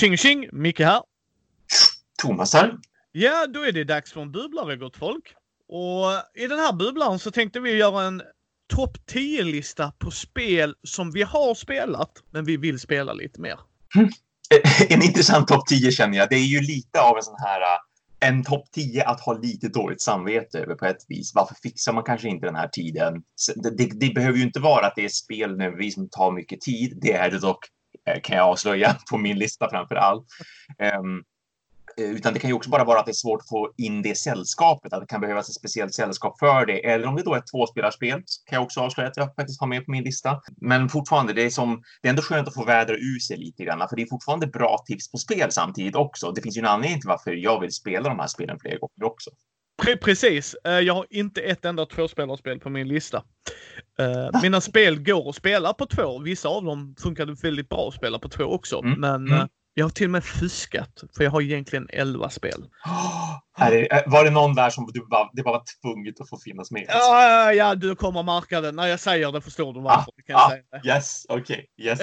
Tjing tjing! Micke här. Thomas här. Ja, då är det dags för en bubblare gott folk. Och i den här bubblan så tänkte vi göra en topp 10-lista på spel som vi har spelat, men vi vill spela lite mer. En intressant topp 10 känner jag. Det är ju lite av en sån här en topp 10 att ha lite dåligt samvete över på ett vis. Varför fixar man kanske inte den här tiden? Det, det, det behöver ju inte vara att det är spel nödvändigtvis som tar mycket tid. Det är det dock, eh, Eh, kan jag avslöja, på min lista framför allt. Um, utan det kan ju också bara vara att det är svårt att få in det sällskapet, att det kan behövas ett speciellt sällskap för det. Eller om det då är ett tvåspelarspel, kan jag också avslöja att jag faktiskt har med på min lista. Men fortfarande, det är, som, det är ändå skönt att få vädra ur sig lite grann, för det är fortfarande bra tips på spel samtidigt också. Det finns ju en anledning till varför jag vill spela de här spelen fler gånger också. Precis. Eh, jag har inte ett enda tvåspelarspel på min lista. Eh, mina spel går att spela på två. Vissa av dem funkade väldigt bra att spela på två också. Mm. Men mm. Eh, jag har till och med fuskat, för jag har egentligen 11 spel. Oh, var det någon där som du bara, det bara var tvunget att få finnas med? Ja, ja, du kommer märka det. När jag säger det förstår du varför. Ah, kan ah, säga det. Yes, okej. Okay, yes.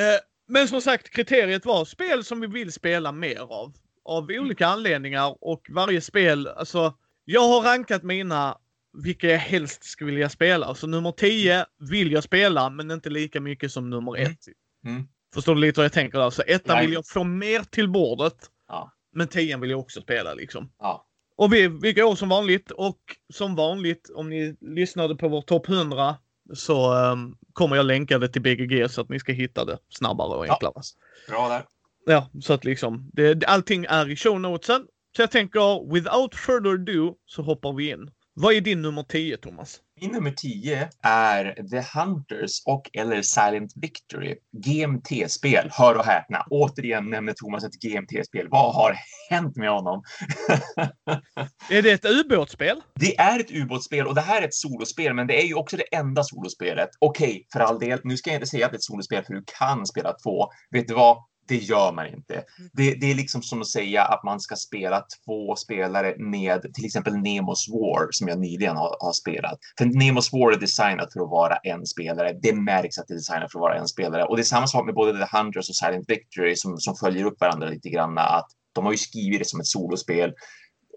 Men som sagt, kriteriet var spel som vi vill spela mer av. Av olika anledningar och varje spel, alltså. Jag har rankat mina vilka jag helst skulle vilja spela. Så nummer 10 vill jag spela, men inte lika mycket som nummer 1. Mm. Mm. Förstår du lite vad jag tänker där? Så ettan vill jag få mer till bordet. Ja. Men tian vill jag också spela liksom. Ja. Och vi, vi går som vanligt och som vanligt om ni lyssnade på vår topp 100 så um, kommer jag länka det till BGG så att ni ska hitta det snabbare och enklare. Ja. Bra där. Ja, så att liksom det, allting är i show notesen. Så jag tänker without further ado så hoppar vi in. Vad är din nummer 10 Thomas? Min nummer 10 är The Hunters och eller Silent Victory. GMT-spel. Hör och häpna. Återigen nämner Thomas ett GMT-spel. Vad har hänt med honom? är det ett ubåtsspel? Det är ett ubåtsspel och det här är ett solospel, men det är ju också det enda solospelet. Okej, okay, för all del. Nu ska jag inte säga att det är ett solospel för du kan spela två. Vet du vad? Det gör man inte. Mm. Det, det, är liksom som att säga att man ska spela två spelare med till exempel Nemos War som jag nyligen har, har, spelat. För Nemos War är designat för att vara en spelare. Det märks att det är designat för att vara en spelare. Och det är samma sak med både The Hundreds och Silent Victory som, som följer upp varandra lite grann. Att de har ju skrivit det som ett solospel.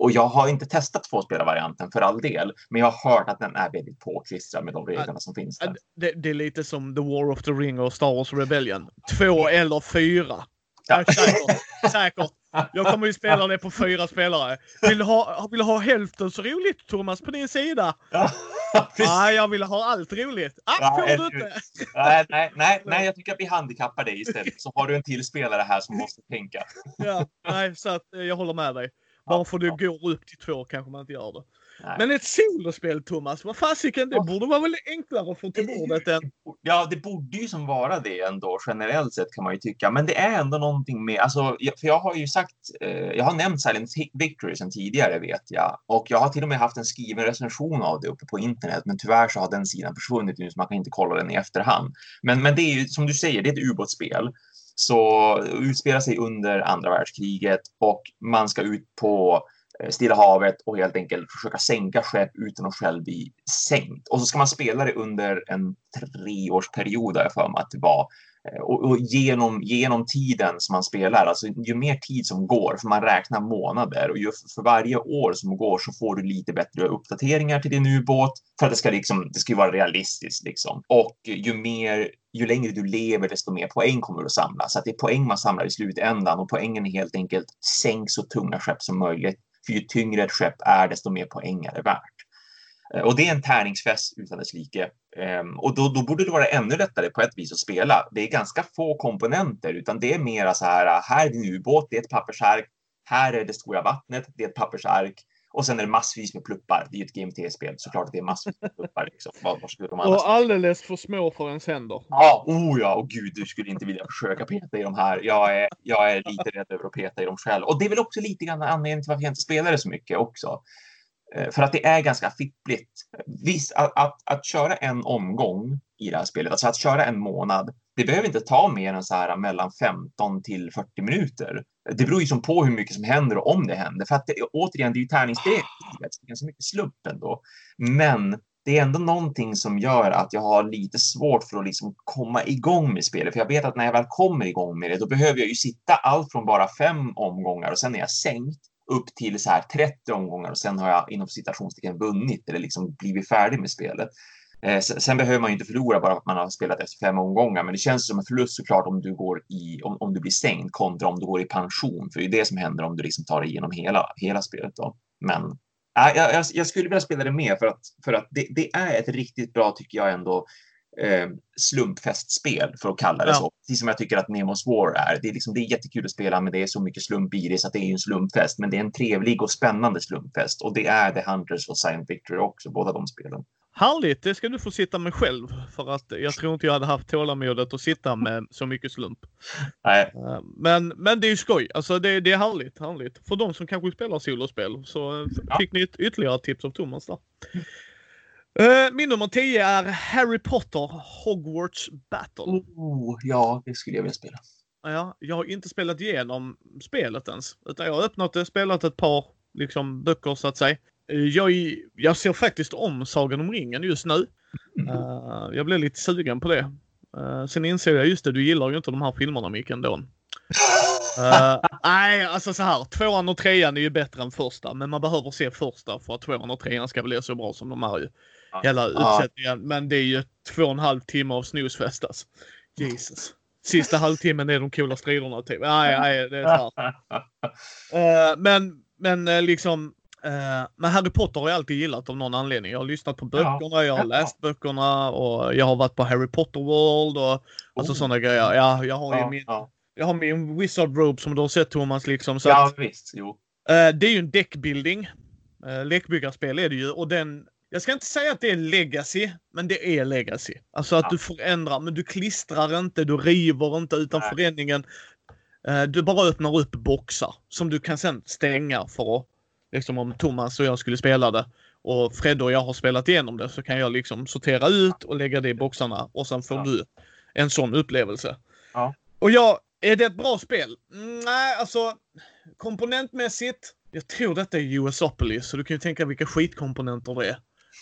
Och jag har inte testat tvåspelarvarianten för all del, men jag har hört att den är väldigt påklistrad med de reglerna som finns där. Det, det, är lite som The War of the Ring och Star Wars Rebellion. Två eller fyra. Ja. säkert. säkert. Jag kommer ju spela det på fyra spelare. Vill ha, vill ha hälften så roligt Thomas på din sida? Ja, nej, jag vill ha allt roligt. Ah, ja, får du inte. Nej, nej, nej, nej, jag tycker att vi handikappar dig istället. Så har du en till spelare här som måste tänka. Ja, nej, så att eh, jag håller med dig. Bara för det går upp till två kanske man inte gör det. Nej. Men ett solospel Thomas, vad fasiken, det borde vara väl enklare att få till bordet än... Ja, det borde ju som vara det ändå generellt sett kan man ju tycka. Men det är ändå någonting med, alltså, för jag har ju sagt, eh, jag har nämnt Silent Victory sedan tidigare vet jag. Och jag har till och med haft en skriven recension av det uppe på internet. Men tyvärr så har den sidan försvunnit nu så man kan inte kolla den i efterhand. Men, men det är ju som du säger, det är ett ubåtsspel så utspelar sig under andra världskriget och man ska ut på eh, Stilla havet och helt enkelt försöka sänka skepp utan att själv bli sänkt. Och så ska man spela det under en treårsperiod, har jag för mig att det var. Eh, och, och, genom, genom tiden som man spelar, alltså ju mer tid som går, för man räknar månader och ju för varje år som går så får du lite bättre uppdateringar till din ubåt för att det ska liksom, det ska ju vara realistiskt liksom. Och ju mer, ju längre du lever, desto mer poäng kommer du att samla. Så att det är poäng man samlar i slutändan och poängen är helt enkelt sänk så tunga skepp som möjligt. För ju tyngre ett skepp är, desto mer poäng är det värt. Eh, och det är en tärningsfest utan dess like. Ehm, och då, då borde det vara ännu lättare på ett vis att spela. Det är ganska få komponenter, utan det är mera så här, här är din ubåt, det är ett pappersark, här är det stora vattnet, det är ett pappersark. Och sen är det massvis med pluppar. Det är ju ett GMT-spel, såklart att det är massvis med pluppar. Liksom. Var, var de och alldeles för små för ens händer. Ja, oh ja, och gud, du skulle inte vilja försöka peta i de här. Jag är, jag är lite rädd över att peta i dem själv. Och det är väl också lite grann anledningen till varför jag inte spelar det så mycket också. Eh, för att det är ganska fippligt. Visst, att, att, att, köra en omgång i det här spelet, alltså att köra en månad, det behöver inte ta mer än så här mellan 15 till 40 minuter. Det beror ju som på hur mycket som händer och om det händer. För att det, återigen, det är ju tärningsspel, det är ganska mycket slump ändå. Men det är ändå någonting som gör att jag har lite svårt för att liksom komma igång med spelet. För jag vet att när jag väl kommer igång med det, då behöver jag ju sitta allt från bara fem omgångar och sen är jag sänkt upp till så här 30 omgångar och sen har jag inom citationstecken vunnit eller liksom blivit färdig med spelet. Eh, sen behöver man ju inte förlora bara för att man har spelat efter fem omgångar, men det känns som en förlust såklart om du går i om, om du blir stängd kontra om du går i pension, för det är det som händer om du liksom tar dig igenom hela hela spelet då. Men äh, jag, jag, skulle vilja spela det mer för att för att det, det är ett riktigt bra tycker jag ändå eh, slumpfestspel för att kalla det ja. så. Precis som jag tycker att Nemos War är. Det är, liksom, det är jättekul att spela, men det är så mycket slump i det så att det är en slumpfest. Men det är en trevlig och spännande slumpfest och det är The Hunters och Silent Victory också, båda de spelen. Härligt, det ska du få sitta med själv. För att jag tror inte jag hade haft tålamodet att sitta med så mycket slump. Nej. Eh, men, men det är ju skoj. Alltså det, det är härligt, härligt. För de som kanske spelar solospel så ja. fick ni ett ytterligare tips av Thomas där. Uh, min nummer 10 är Harry Potter Hogwarts Battle. Oh, ja, det skulle jag vilja spela. Ja, jag har inte spelat igenom spelet ens. Utan jag har öppnat det, spelat ett par liksom, böcker så att säga. Eh, jag, jag ser faktiskt om Sagan om ringen just nu. Mm. Uh, jag blev lite sugen på det. Uh, sen inser jag just det, du gillar ju inte de här filmerna Micke ändå. Uh, nej, alltså så här. Tvåan och trean är ju bättre än första, men man behöver se första för att tvåan och trean ska bli så bra som de är ju. Hela utsättningen. Men det är ju två och en halv timme av snusfest alltså. Jesus. Sista halvtimmen är de coola striderna typ. Nej, nej, det är så uh, Men, men liksom men Harry Potter har jag alltid gillat av någon anledning. Jag har lyssnat på böckerna, jag har läst böckerna och jag har varit på Harry Potter World och alltså oh. alltså sådana grejer. Ja, jag har ju min, jag har min Wizard Robe som du har sett Thomas liksom. Så ja, att, visst. Jo. Uh, det är ju en deckbuilding. Uh, lekbyggarspel är det ju och den jag ska inte säga att det är legacy, men det är legacy. Alltså att ja. du förändrar, men du klistrar inte, du river inte utan Nej. förändringen. Du bara öppnar upp boxar som du kan sen stänga för att liksom om Thomas och jag skulle spela det och Fred och jag har spelat igenom det så kan jag liksom sortera ut och lägga det i boxarna och sen får ja. du en sån upplevelse. Ja. Och ja, är det ett bra spel? Mm, nej, alltså komponentmässigt. Jag tror detta är USopolis så du kan ju tänka vilka skitkomponenter det är.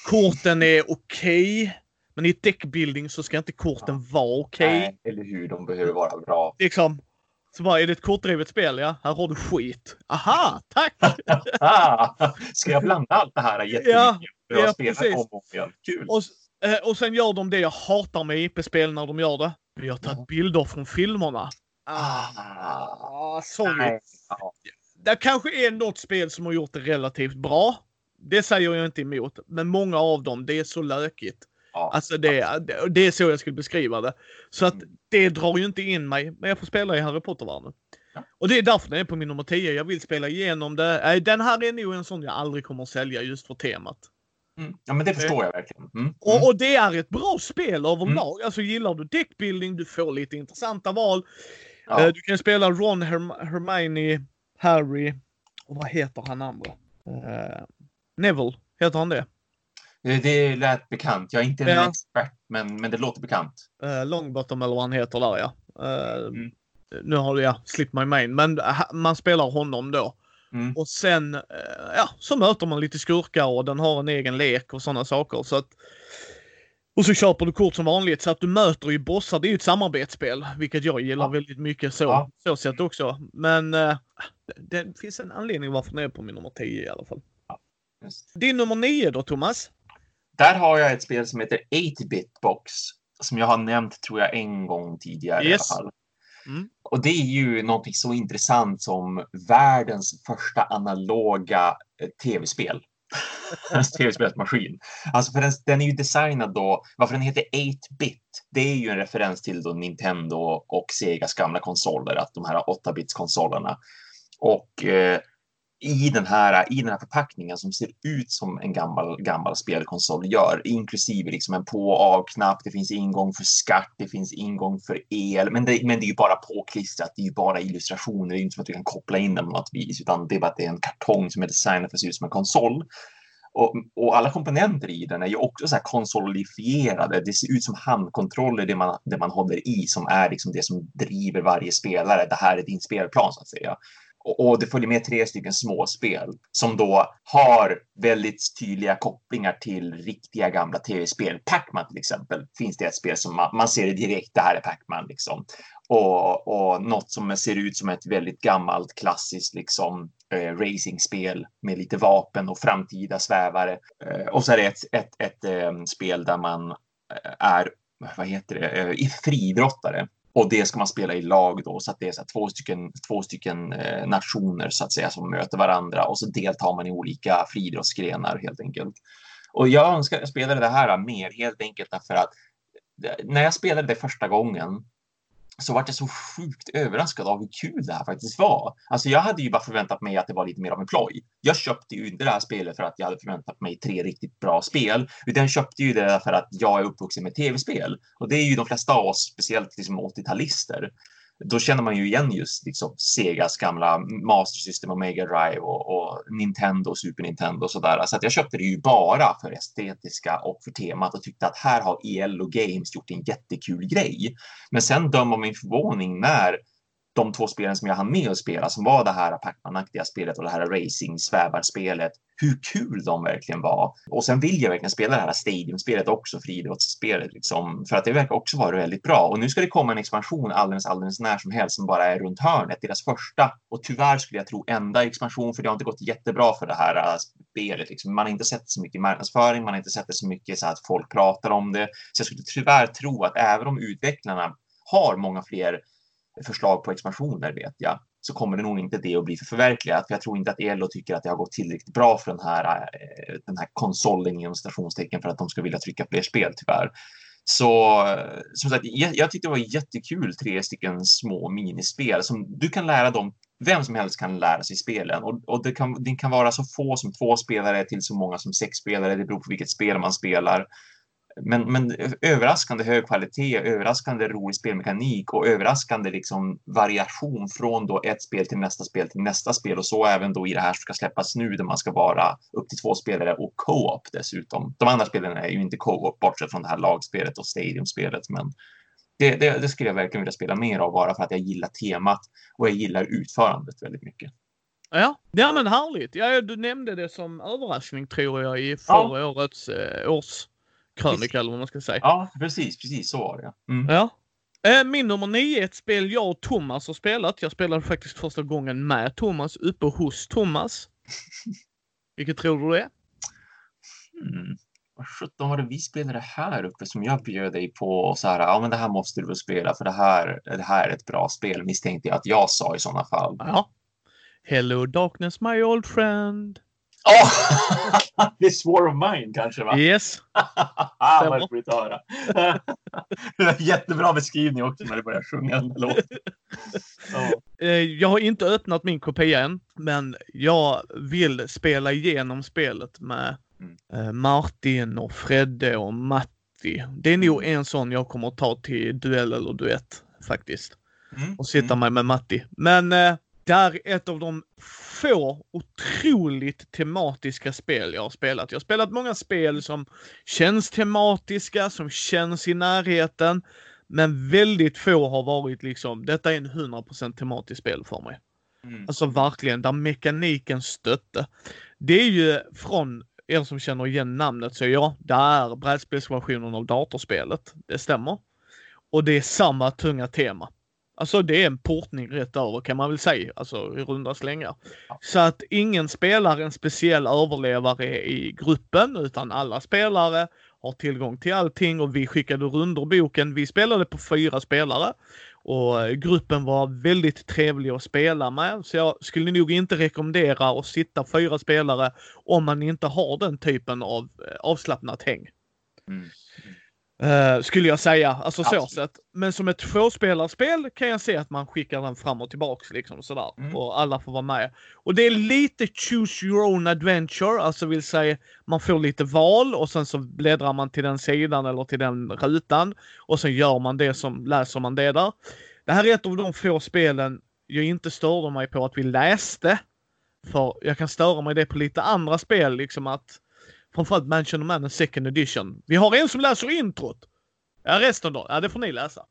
Korten är okej. Okay, men i deckbuilding så ska inte korten ja. vara okej. Okay. Nej, eller hur. De behöver vara bra. Liksom, så bara, är det ett kortdrivet spel? Ja, här har du skit. Aha, tack! Ska jag blanda allt det här jättemycket? Ja, jag ja precis. Om och igen. Kul! Och, eh, och sen gör de det jag hatar med IP-spel när de gör det. Vi har tagit bilder från filmerna. Ah, ah sorry. Det kanske är något spel som har gjort det relativt bra. Det säger jag inte emot. Men många av dem, det är så lökigt. Ja. Alltså det, det är så jag skulle beskriva det. Så att mm. det drar ju inte in mig, men jag får spela i Harry Potter-världen. Ja. Och det är därför den är på min nummer 10. Jag vill spela igenom det. Den här är nog en sån jag aldrig kommer att sälja just för temat. Mm. Ja, men det förstår jag verkligen. Mm. Och, mm. och, det är ett bra spel överlag. Mm. Alltså gillar du deckbuilding, du får lite intressanta val. Ja. Uh, du kan spela Ron, Herm Hermione, Harry och vad heter han andra? Uh, Neville, heter han det? Det lät bekant. Jag är inte en ja. expert, men, men det låter bekant. Uh, Longbottom eller vad han heter där ja. Uh, mm. Nu har jag slipped my main, men man spelar honom då. Mm. Och sen, uh, ja, så möter man lite skurkar och den har en egen lek och sådana saker. Så att, och så köper du kort som vanligt så att du möter ju bossar. Det är ju ett samarbetsspel, vilket jag gillar ja. väldigt mycket så, ja. så sätt också. Men uh, det, det finns en anledning varför den är på min nummer 10 i alla fall. Ja. Din nummer 9 då, Thomas? Där har jag ett spel som heter 8-bit box som jag har nämnt tror jag en gång tidigare yes. i alla fall. Mm. Och det är ju någonting så intressant som världens första analoga eh, tv-spel. tv-spelsmaskin. Alltså för den, den, är ju designad då, varför den heter 8-bit, det är ju en referens till då Nintendo och Segas gamla konsoler, att de här 8-bits konsolerna. Och eh, i den, här, i den här förpackningen som ser ut som en gammal, gammal spelkonsol gör, inklusive liksom en på och av-knapp. Det finns ingång för skatt, det finns ingång för el, men det, men det är ju bara påklistrat. Det är ju bara illustrationer. Det är inte som att du kan koppla in den på något vis, utan det är bara att det är en kartong som är designad för att se ut som en konsol. Och, och, alla komponenter i den är ju också så här konsolifierade. Det ser ut som handkontroller, det man, det man håller i, som är liksom det som driver varje spelare. Det här är din spelplan så att säga. Och, och det följer med tre stycken småspel som då har väldigt tydliga kopplingar till riktiga gamla tv-spel. Pac-Man till exempel finns det ett spel som man, man ser det direkt. Det här är Pac-Man liksom. Och, och något som ser ut som ett väldigt gammalt klassiskt liksom eh, racingspel med lite vapen och framtida svävare. Eh, och så är det ett, ett, ett, eh, spel där man eh, är, vad heter det, eh, friidrottare. Och det ska man spela i lag då, så att det är så två stycken, två stycken eh, nationer så att säga som möter varandra och så deltar man i olika friidrottsgrenar helt enkelt. Och jag önskar jag spelade det här mer helt enkelt därför att eh, när jag spelade det första gången så vart jag så sjukt överraskad av hur kul det här faktiskt var. Alltså jag hade ju bara förväntat mig att det var lite mer av en ploj. Jag köpte ju inte det här spelet för att jag hade förväntat mig tre riktigt bra spel, utan jag köpte ju det för att jag är uppvuxen med tv-spel. Och det är ju de flesta av oss, speciellt liksom 80-talister då känner man ju igen just liksom Segas gamla Master System och Mega Drive och, och Nintendo och Super Nintendo och sådär. Så att jag köpte det ju bara för estetiska och för temat och tyckte att här har EL och Games gjort en jättekul grej. Men sen dömer min förvåning när de två spelen som jag hann med att spela, som var det här Pacman-aktiga spelet och det här racing-svävarspelet, hur kul de verkligen var. Och sen vill jag verkligen spela det här Stadium-spelet också, friidrottsspelet, liksom, för att det verkar också vara väldigt bra. Och nu ska det komma en expansion alldeles, alldeles när som helst som bara är runt hörnet, deras första och tyvärr skulle jag tro enda expansion, för det har inte gått jättebra för det här äh, spelet. Liksom. Man har inte sett så mycket marknadsföring, man har inte sett det så mycket så att folk pratar om det. Så jag skulle tyvärr tro att även om utvecklarna har många fler förslag på expansioner vet jag, så kommer det nog inte det att bli för förverkligat. För jag tror inte att Elo tycker att det har gått tillräckligt bra för den här, eh, den här konsolen inom stationstecken för att de ska vilja trycka fler spel tyvärr. Så eh, som sagt, jag, jag tyckte det var jättekul, tre stycken små minispel som du kan lära dem vem som helst kan lära sig spelen och, och det, kan, det kan vara så få som två spelare till så många som sex spelare. Det beror på vilket spel man spelar men, men överraskande hög kvalitet, överraskande rolig spelmekanik och överraskande liksom variation från då ett spel till nästa spel till nästa spel och så även då i det här som ska släppas nu där man ska vara upp till två spelare och co-op dessutom. De andra spelen är ju inte co-op bortsett från det här lagspelet och stadiumspelet, men det, det, det, skulle jag verkligen vilja spela mer av bara för att jag gillar temat och jag gillar utförandet väldigt mycket. Ja, ja men härligt. Ja, du nämnde det som överraskning tror jag i förra ja. årets eh, års krönika eller vad man ska säga. Ja, precis, precis så var det. Mm. Ja. Eh, min nummer nio är ett spel jag och Thomas har spelat. Jag spelade faktiskt första gången med Thomas uppe hos Thomas. Vilket tror du det är? Mm. Vad sjutton var det vi spelade här uppe som jag bjöd dig på och så här, ja men det här måste du väl spela för det här, det här är ett bra spel misstänkte jag att jag sa i sådana fall. Ja. Hello darkness my old friend. Oh! det är Swore of Mine kanske va? Yes. Vad roligt att höra. Jättebra beskrivning också när du börjar sjunga den låten. Oh. Jag har inte öppnat min kopia än, men jag vill spela igenom spelet med mm. Eh, Martin och Fredde och Matti. Det är nog mm. en sån jag kommer att ta till duell eller duett faktiskt. Mm. Och sitta mm. med med Matti. Men eh, det är ett av de få otroligt tematiska spel jag har spelat. Jag har spelat många spel som känns tematiska, som känns i närheten. Men väldigt få har varit liksom, detta är en 100% tematisk spel för mig. Mm. Alltså verkligen, där mekaniken stötte. Det är ju från er som känner igen namnet så ja, det är brädspelsversionen av datorspelet. Det stämmer. Och det är samma tunga tema. Alltså det är en portning rätt över kan man väl säga, alltså i runda slängar. Så att ingen spelar en speciell överlevare i gruppen utan alla spelare har tillgång till allting och vi skickade runderboken. Vi spelade på fyra spelare och gruppen var väldigt trevlig att spela med. Så jag skulle nog inte rekommendera att sitta fyra spelare om man inte har den typen av eh, avslappnat häng. Mm. Uh, skulle jag säga. Alltså Absolut. så sett. Men som ett tvåspelarspel kan jag se att man skickar den fram och tillbaks liksom sådär. Mm. Och alla får vara med. Och det är lite choose your own adventure, alltså vill säga man får lite val och sen så bläddrar man till den sidan eller till den rutan. Och sen gör man det som, läser man det där. Det här är ett av de få spelen jag inte störde mig på att vi läste. För jag kan störa mig det på lite andra spel, liksom att framförallt Mansion of Man second edition. Vi har en som läser introt. Ja, resten då? Ja, det får ni läsa.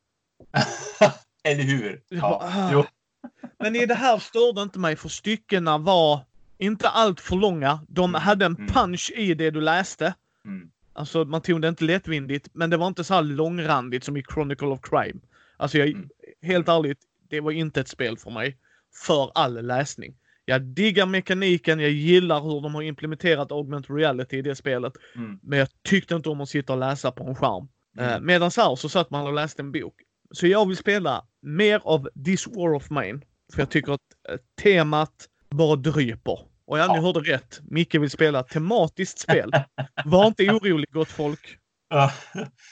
Eller hur? Ja, jo. Men i det här störde inte mig för styckena var inte allt för långa. De Mm, hade en mm. punch i det du läste. Mm. Alltså man tog det inte lättvindigt, men det var inte så här långrandigt som i Chronicle of Crime. Alltså jag, Mm. helt ärligt, det var inte ett spel för mig. För all läsning. Jag diggar mekaniken, jag gillar hur de har implementerat augmented reality i det spelet. Mm. Men jag tyckte inte om att sitta och läsa på en skärm. Mm. Eh, Medan här så satt man och läste en bok. Så jag vill spela mer av This War of Mine. För jag tycker att eh, temat bara dryper. Och ja, ni hörde rätt. Micke vill spela tematiskt spel. Var inte orolig gott folk.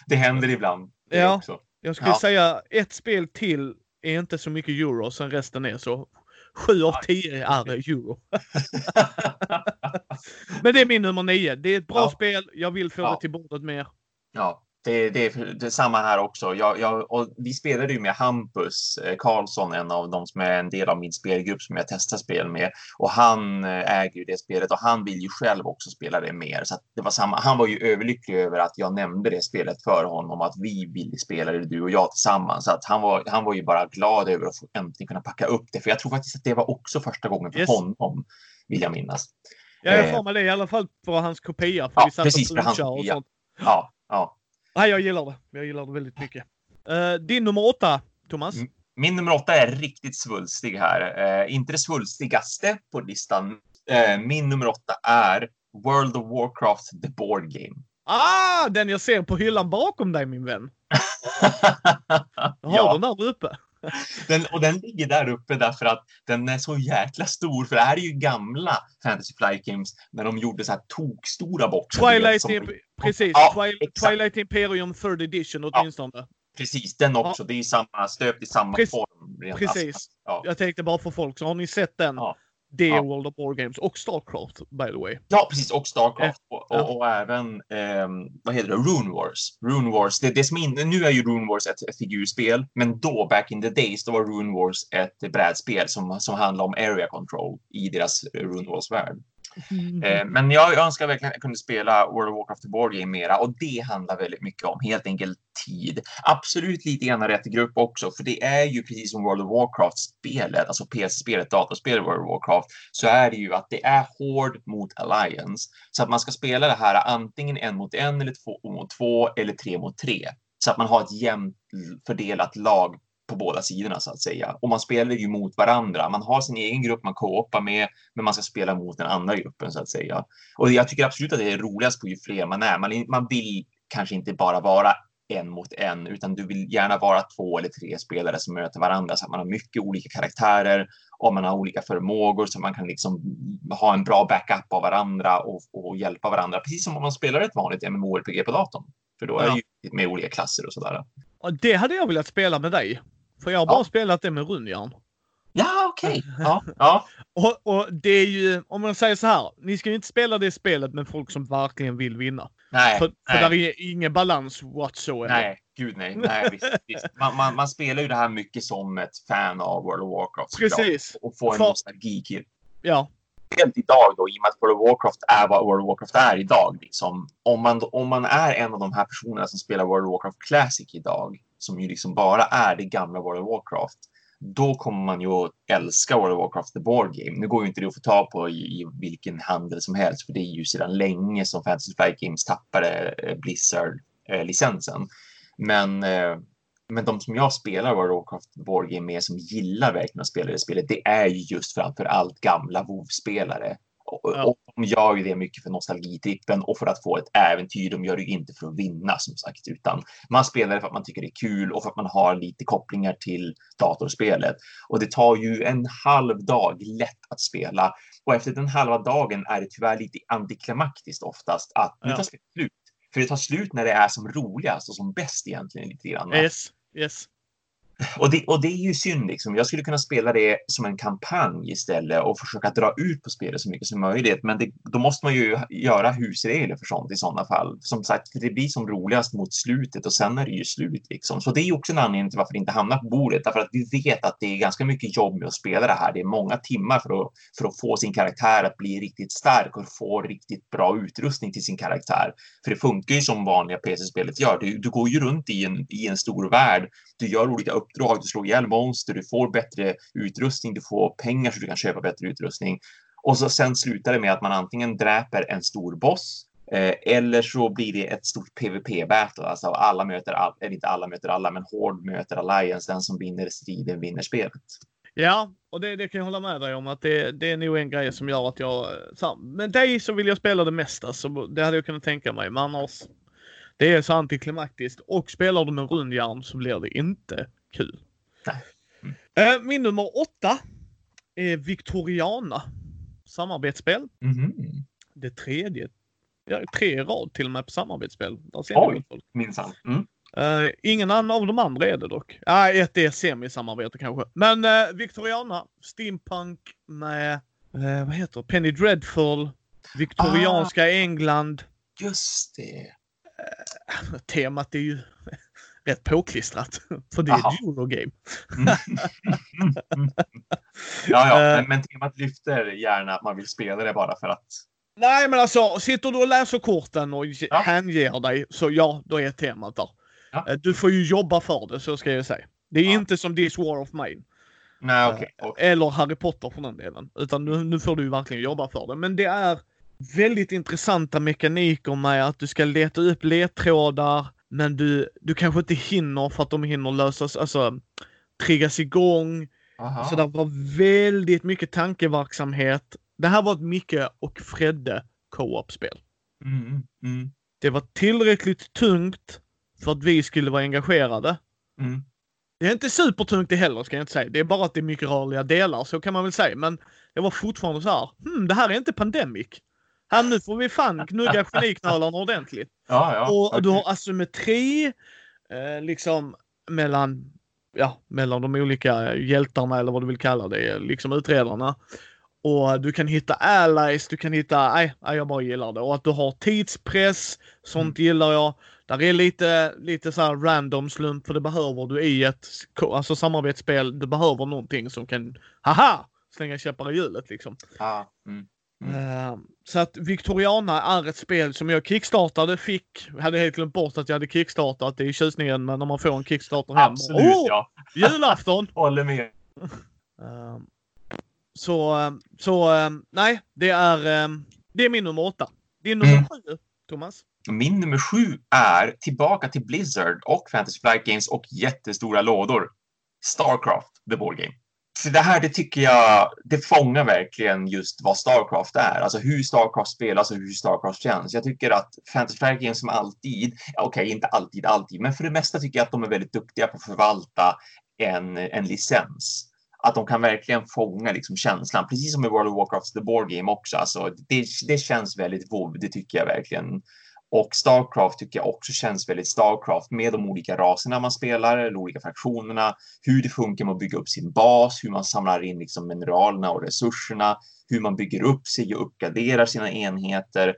Det händer ibland. Det Ja. Också. Jag skulle Ja. säga ett spel till är inte så mycket euro, sen resten är så. Sju av tio är euro. Men det är min nummer nio. Det är ett bra Ja. spel. Jag vill få Ja. det till bordet mer. Ja, det, det, det är samma här också. Jag, jag, och vi spelade ju med Hampus eh, Karlsson, en av de som är en del av min spelgrupp som jag testar spel med. Och han eh, äger ju det spelet och han vill ju själv också spela det mer. Så det var samma. Han var ju överlycklig över att jag nämnde det spelet för honom, att vi ville spela det, du och jag tillsammans. Så att han, var, han var ju bara glad över att få äntligen kunna packa upp det. För jag tror faktiskt att det var också första gången för Yes. honom, vill jag minnas. Jag är Eh. mig det i alla fall för hans kopia. För Ja, vi satt precis, och för hans och sånt. Ja, ja. Nej, jag gillar det. Jag gillar det väldigt mycket. Eh, din nummer åtta, Thomas? Min nummer åtta är riktigt svulstig här. Eh, inte det svulstigaste på listan. Eh, min nummer åtta är World of Warcraft The Board Game. Ah, den jag ser på hyllan bakom dig min vän. Jag har ja, den där uppe. den, och den ligger där uppe därför att den är så jäkla stor. För det här är ju gamla Fantasy Flight Games när de gjorde så här tokstora boxar. Twilight, som- Imp- precis. Ja, Twil- exakt. Twilight Imperium 3rd edition åtminstone. Precis, den också. Det är samma, stöpt i samma Precis. form. Precis. alltså. Ja. Jag tänkte bara för folk, så har ni sett den? Ja. Det är Ja. World of War Games och Starcraft by the way. Ja, precis. Och Starcraft. Och, Ja. och, och även, ehm, vad heter det, Rune Wars. Rune Wars, det, det som in, nu är ju Rune Wars ett, ett figurspel, men då, back in the days, då var Rune Wars ett brädspel som, som handlar om area control i deras eh, Rune Wars-värld. Mm. Eh, men jag, önskar verkligen att jag kunde spela World of Warcraft The Board Game mera och det handlar väldigt mycket om helt enkelt tid. Absolut lite grann rätt grupp också, för det är ju precis som World of Warcraft-spelet, alltså PC-spelet, datorspelet World of Warcraft, så är det ju att det är hård mot Alliance. Så att man ska spela det här antingen en mot en eller två mot två eller tre mot tre. Så att man har ett jämnt fördelat lag på båda sidorna så att säga. Och man spelar ju mot varandra. Man har sin egen grupp man co-opar med, men man ska spela mot den andra gruppen så att säga. Och jag tycker absolut att det är roligast på ju fler man är. Man, man vill kanske inte bara vara en mot en, utan du vill gärna vara två eller tre spelare som möter varandra så att man har mycket olika karaktärer och man har olika förmågor så man kan liksom ha en bra backup av varandra och, och hjälpa varandra, precis som om man spelar ett vanligt MMORPG på datorn. För då är Ja. det ju med olika klasser och sådär. Det hade jag velat spela med dig. För jag har bara Ja. spelat det med Runjärn. Ja, okej. Ja, ja. Och, och det är ju, om man säger så här, ni ska ju inte spela det spelet med folk som verkligen vill vinna. Nej, För, för nej. där är ingen balans whatsoever. Nej, gud nej. nej visst, visst. Man, man, man spelar ju det här mycket som ett fan av World of Warcraft. Precis. Och får en För- nostalgikill. Ja. Speciellt idag då, i och med att World of Warcraft är vad World of Warcraft är idag. Liksom. Om, man, om man är en av de här personerna som spelar World of Warcraft Classic idag, som ju liksom bara är det gamla World of Warcraft, då kommer man ju att älska World of Warcraft The Board Game. Nu går ju inte det att få tag på i, i vilken handel som helst, för det är ju sedan länge som Fantasy Flight Games tappade eh, Blizzard-licensen. Eh, men, eh, men de som jag spelar World of Warcraft The Board Game med, som gillar verkligen att spela det spelet, det är ju just framför allt gamla WoW-spelare. Och, de gör ju det mycket för nostalgitrippen och för att få ett äventyr. De gör det inte för att vinna som sagt, utan man spelar för att man tycker det är kul och för att man har lite kopplingar till datorspelet. Och det tar ju en halv dag lätt att spela. Och efter den halva dagen är det tyvärr lite antiklimaktiskt oftast att nu tar spelet slut. För det tar slut när det är som roligast och som bäst egentligen lite grann. Yes. Yes. Och det, och det är ju synd. Liksom. Jag skulle kunna spela det som en kampanj istället och försöka dra ut på spelet så mycket som möjligt. Men det, då måste man ju göra husregler för sånt i sådana fall. Som sagt, det blir som roligast mot slutet och sen är det ju slut. Liksom. Så det är ju också en anledning till varför det inte hamnar på bordet. Därför att vi vet att det är ganska mycket jobb med att spela det här. Det är många timmar för att, för att få sin karaktär att bli riktigt stark och få riktigt bra utrustning till sin karaktär. För det funkar ju som vanliga PC-spelet gör. Du, du går ju runt i en, i en stor värld. Du gör olika uppdrag, du slår ihjäl monster, du får bättre utrustning, du får pengar så du kan köpa bättre utrustning. Och så sen slutar det med att man antingen dräper en stor boss eh, eller så blir det ett stort PVP-battle. Alltså alla möter, alla, eller inte alla möter alla, men Hård möter Alliance. Den som vinner striden vinner spelet. Ja, och det, det kan jag hålla med dig om att det, det är nog en grej som gör att jag... Eh, så, med dig så vill jag spela det mesta, så det hade jag kunnat tänka mig. Men annars, det är så antiklimaktiskt. Och spelar du med rundjärn så blir det inte kul. Nej. Mm. Min nummer åtta är Victoriana. Samarbetsspel. Mm. Det tredje. Ja, tre rad till och med på samarbetsspel. Där ser Oj. Minsann. Mm. Uh, ingen annan av de andra är det dock. Ja, uh, ett är semisamarbete kanske. Men uh, Victoriana, Steampunk med, uh, vad heter? Penny Dreadful, Victorianska Ah. England. Just det. Temat är ju rätt påklistrat. För det är Aha. ett Eurogame. Mm. ja, ja, Eh. men, men temat lyfter gärna att man vill spela det bara för att. Nej men alltså, sitter du och läser korten och Ja. hänger dig så ja, då är temat där. Ja. Eh, Du får ju jobba för det, så ska jag säga. Det är Ja. inte som This War of Mine. Nej, okej. okej. Eller Harry Potter för den delen. Utan nu, nu får du verkligen jobba för det. Men det är väldigt intressanta mekaniker med att du ska leta upp ledtrådar. Men du, du kanske inte hinner för att de hinner lösas, alltså triggas igång. Aha. Så det var väldigt mycket tankeverksamhet. Det här var ett Micke och Fredde co-op-spel. Mm, mm, Det var tillräckligt tungt för att vi skulle vara engagerade. mm. Det är inte supertungt det heller ska jag inte säga. Det är bara att det är mycket rörliga delar, så kan man väl säga. Men det var fortfarande så här. Hmm, det här är inte Pandemic. Här nu får vi fan gnugga geniknölarna ordentligt. Ja, ja. Och du okej. har asymmetri eh, liksom mellan, ja, mellan de olika hjältarna eller vad du vill kalla det, liksom utredarna. Och du kan hitta allies, du kan hitta, nej, nej jag bara gillar det. Och att du har tidspress, sånt gillar jag. Där är lite, lite så här random slump för det behöver du i ett alltså samarbetsspel. Du behöver någonting som kan, haha, slänga käppar i hjulet liksom. Ja, mm. Mm. Eh, så att Victoriana är ett spel som jag kickstartade, fick, hade helt glömt bort att jag hade kickstartat. Det är tjusningen när man får en kickstarter hem. Absolut, Åh, ja. julafton! Håller med. Eh, så, eh, så nej, det är, det är min nummer åtta. Din nummer Mm. sju, Thomas? Min nummer sju är tillbaka till Blizzard och Fantasy Flight Games och jättestora lådor. Starcraft, the board game. Så det här, det tycker jag, det fångar verkligen just vad Starcraft är. Alltså hur Starcraft spelas och hur Starcraft känns. Jag tycker att Fantasy Flight Games som alltid, okej okej, inte alltid, alltid, men för det mesta tycker jag att de är väldigt duktiga på att förvalta en, en licens. Att de kan verkligen fånga liksom känslan, precis som i World of Warcraft, the board game också. Alltså, det, det känns väldigt WoW, det tycker jag verkligen. Och Starcraft tycker jag också känns väldigt Starcraft med de olika raserna man spelar, eller olika fraktionerna, hur det funkar med att bygga upp sin bas, hur man samlar in liksom mineralerna och resurserna, hur man bygger upp sig och uppgraderar sina enheter.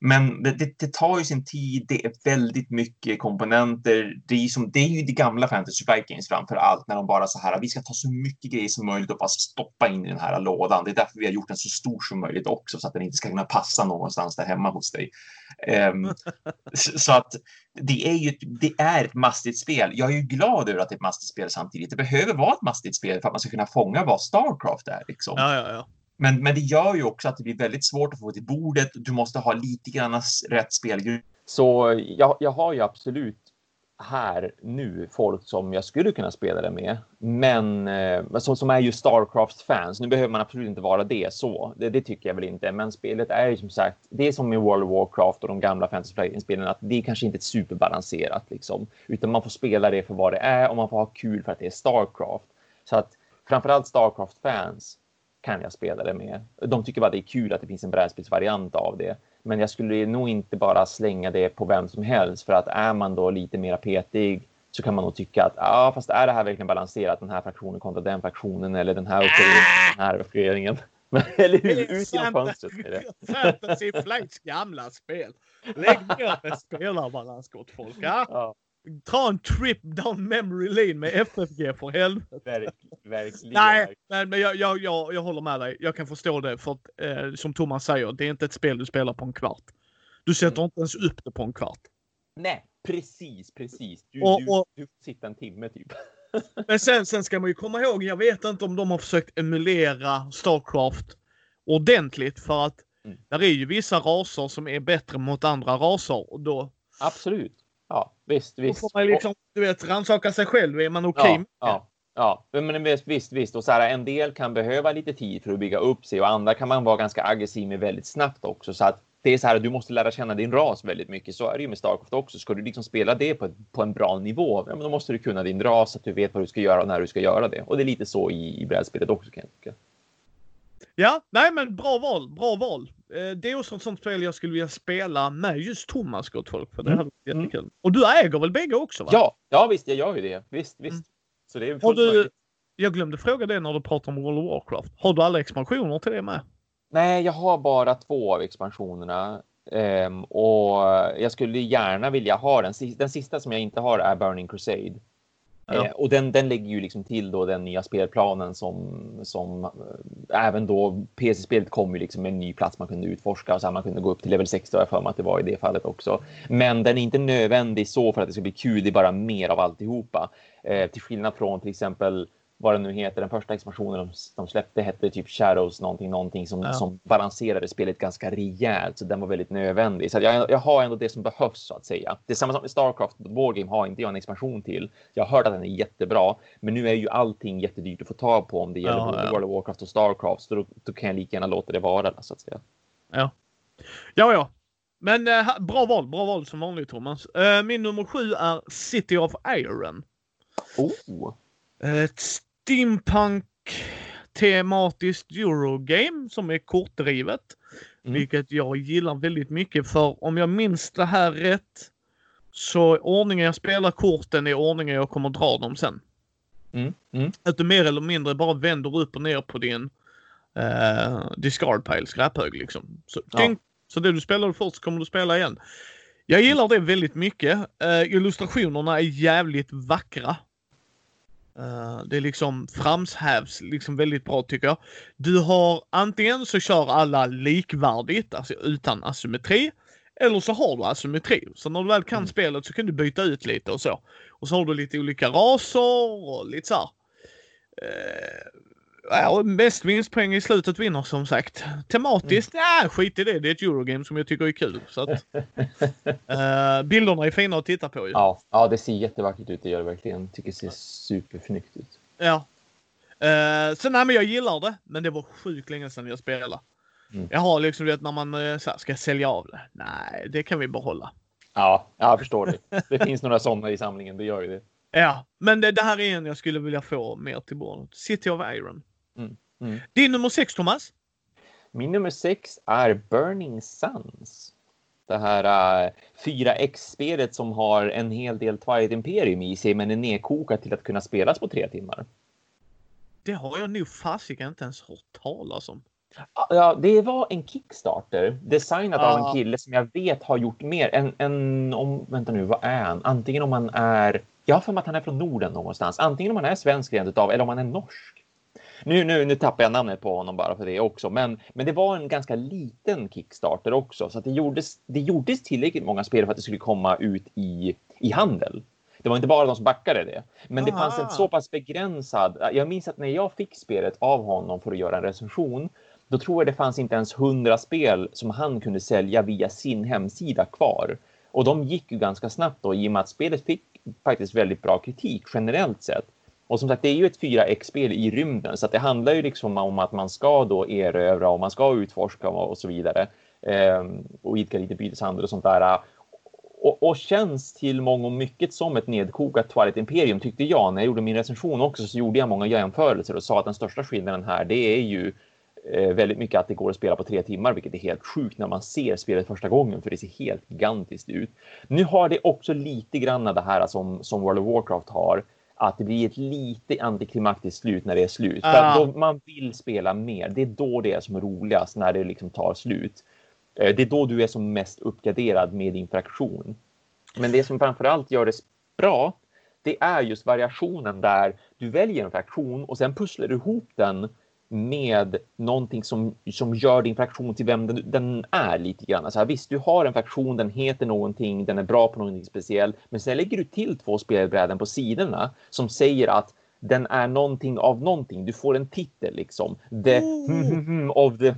Men det, det, det tar ju sin tid, det är väldigt mycket komponenter. Det är, ju som, det är ju det gamla Fantasy Flight Games framför allt, när de bara så här, vi ska ta så mycket grejer som möjligt och bara stoppa in i den här lådan. Det är därför vi har gjort den så stor som möjligt också, så att den inte ska kunna passa någonstans där hemma hos dig. Ehm, um, så så att det är ju ett, det är ett mastigt spel. Jag är ju glad över att det är ett mastigt spel samtidigt. Det behöver vara ett mastigt spel för att man ska kunna fånga vad Starcraft är. Liksom. Ja, ja, ja. Men, men det gör ju också att det blir väldigt svårt att få till bordet. Du måste ha lite grann rätt spelgrupp. Så jag, jag har ju absolut här nu folk som jag skulle kunna spela det med, men eh, som, som är ju Starcraft-fans. Nu behöver man absolut inte vara det så, det, det tycker jag väl inte, men spelet är ju som sagt, det är som i World of Warcraft och de gamla Fantasy Flight-spelen, att det är kanske inte är superbalanserat liksom, utan man får spela det för vad det är och man får ha kul för att det är Starcraft. Så att framförallt Starcraft-fans kan jag spela det med. De tycker bara det är kul att det finns en brädspelsvariant av det. Men jag skulle nog inte bara slänga det på vem som helst för att är man då lite mer petig så kan man nog tycka att ja, fast är det här verkligen balanserat den här fraktionen kontra den fraktionen eller den här uppgraderingen, den här uppgraderingen. Eller hur? Ut genom fönstret med det. Fantasy Flights gamla spel. Lägg ner med spelarbalans gott folk. Ja? Ja, Ta en trip down memory lane med FFG för helvete. verk, verkligen. Nej, men jag, jag, jag, jag håller med dig. Jag kan förstå det för att eh, som Thomas säger, det är inte ett spel du spelar på en kvart. Du sätter inte ens upp det på en kvart. Nej, precis, precis. Du, Och- du, och- du får sitta en timme typ. Men sen, sen ska man ju komma ihåg, jag vet inte om de har försökt emulera Starcraft ordentligt för att Mm. där är ju vissa raser som är bättre mot andra raser och då, Absolut. Ja, visst, då visst. får man liksom, du vet, rannsaka sig själv. Är man okej ja, med ja, ja, men visst, visst, visst. Och så här, en del kan behöva lite tid för att bygga upp sig och andra kan man vara ganska aggressiv med väldigt snabbt också. Så att det är så här, du måste lära känna din ras väldigt mycket. Så är det ju med Starcraft också. Ska du liksom spela det på, på en bra nivå, ja, men då måste du kunna din ras, så att du vet vad du ska göra och när du ska göra det. Och det är lite så i, i brädspelet också kan jag tycka. Ja, nej men bra val, bra val. Eh, Det är också ett sånt spel jag skulle vilja spela med just Thomas gott folk. För det Mm, hade varit mm. jättekul. Och du äger väl bägge också? Va? Ja, ja visst, jag gör ju det. Visst, visst. Mm. Så det är fullt du, möjligt. jag glömde fråga det när du pratade om World of Warcraft. Har du alla expansioner till det med? Nej, jag har bara två av expansionerna. Ehm, och jag skulle gärna vilja ha den. Den sista som jag inte har är Burning Crusade. Ja. Eh, och den, den lägger ju liksom till då den nya spelplanen som, som eh, även då PC-spelet kom ju liksom med en ny plats man kunde utforska och så här, man kunde gå upp till level 60 har jag för mig att det var i det fallet också. Men den är inte nödvändig så för att det ska bli kul, det är bara mer av alltihopa. Eh, till skillnad från till exempel vad den nu heter, den första expansionen de, de släppte hette typ Shadows någonting, någonting som, Ja. som balanserade spelet ganska rejält, så den var väldigt nödvändig. Så jag, jag har ändå det som behövs så att säga. Det är samma som med Starcraft, Wargame har inte jag en expansion till. Jag har hört att den är jättebra, men nu är ju allting jättedyrt att få tag på om det gäller Ja, ja. World of Warcraft och Starcraft, så då, då kan jag lika gärna låta det vara så att säga. Ja, ja. Men eh, bra val, bra val som vanligt Thomas. Eh, min nummer sju är City of Iron. Oh, Ett steampunk tematiskt Eurogame som är kortdrivet. Mm. Vilket jag gillar väldigt mycket för om jag minns det här rätt så ordningen jag spelar korten är ordningen jag kommer dra dem sen. mm, mm, Att du mer eller mindre bara vänder upp och ner på din uh, discard pile, skräphög liksom. Så, Ja. tänk, så det du spelade först kommer du spela igen. Jag gillar det väldigt mycket. Eh, illustrationerna är jävligt vackra. Eh, det är liksom framhävs liksom väldigt bra tycker jag. Du har antingen så kör alla likvärdigt, alltså utan asymmetri. Eller så har du asymmetri. Så när du väl kan Mm. spelet så kan du byta ut lite och så. Och så har du lite olika raser och lite så här. Eh, ja, mest vinstpoäng i slutet vinner som sagt. Tematiskt, nej skit i det. Det är ett Eurogame som jag tycker är kul. Så att, eh, bilderna är fina att titta på ju. ja, ja, det ser jättevackert ut, det gör det verkligen. Tycker det ser superfnyggt ut. Ja. Uh, så nej men jag gillar det. Men det var sjukt länge sedan jag spelade. Mm. Jag har liksom du vet när man uh, så här, ska sälja av det. Nej, det kan vi behålla. Ja, jag förstår det. Det finns några sådana i samlingen, det gör ju det. Ja, men det, det här är en jag skulle vilja få mer till bordet. City of Iron. Mm, mm. Din nummer sex Thomas? Min nummer sex är Burning Suns. Det här uh, 4X-spelet som har en hel del Twilight Imperium i sig, men är nedkokat till att kunna spelas på tre timmar. Det har jag nog fasiken inte ens hört talas om. Ja, det var en Kickstarter designat av en kille som jag vet har gjort mer än, än om, vänta nu, vad är han? Antingen om han är, jag har för mig att han är från Norden någonstans, antingen om han är svensk rent utav eller om han är norsk. Nu, nu, nu tappar jag namnet på honom bara för det också, men, men det var en ganska liten Kickstarter också, så att det gjordes, det gjordes tillräckligt många spel för att det skulle komma ut i, i handel. Det var inte bara de som backade det, men det fanns Aha. en så pass begränsad. Jag minns att när jag fick spelet av honom för att göra en recension, då tror jag det fanns inte ens hundra spel som han kunde sälja via sin hemsida kvar. Och de gick ju ganska snabbt då i och med att spelet fick faktiskt väldigt bra kritik generellt sett. Och som sagt, det är ju ett 4X-spel i rymden, så att det handlar ju liksom om att man ska då erövra och man ska utforska och, så vidare. eh, och idka lite byteshandel och sånt där. Och, och känns till många och mycket som ett nedkokat Twilight Imperium tyckte jag. När jag gjorde min recension också så gjorde jag många jämförelser och sa att den största skillnaden här det är ju eh, väldigt mycket att det går att spela på tre timmar, vilket är helt sjukt när man ser spelet första gången, för det ser helt gigantiskt ut. Nu har det också lite grann det här som, som World of Warcraft har, att det blir ett lite antiklimaktiskt slut när det är slut. Ah. man vill spela mer. Det är då det är som roligast, när det liksom tar slut. Eh, Det är då du är som mest uppgraderad med din fraktion. Men det som framförallt gör det bra, det är just variationen där du väljer en fraktion och sen pusslar du ihop den med någonting som, som gör din fraktion till vem den, den är lite grann. Alltså, visst, du har en fraktion, den heter någonting, den är bra på någonting speciellt, men sen lägger du till två spelbräden på sidorna som säger att den är någonting av någonting. Du får en titel liksom. The Oh. of the.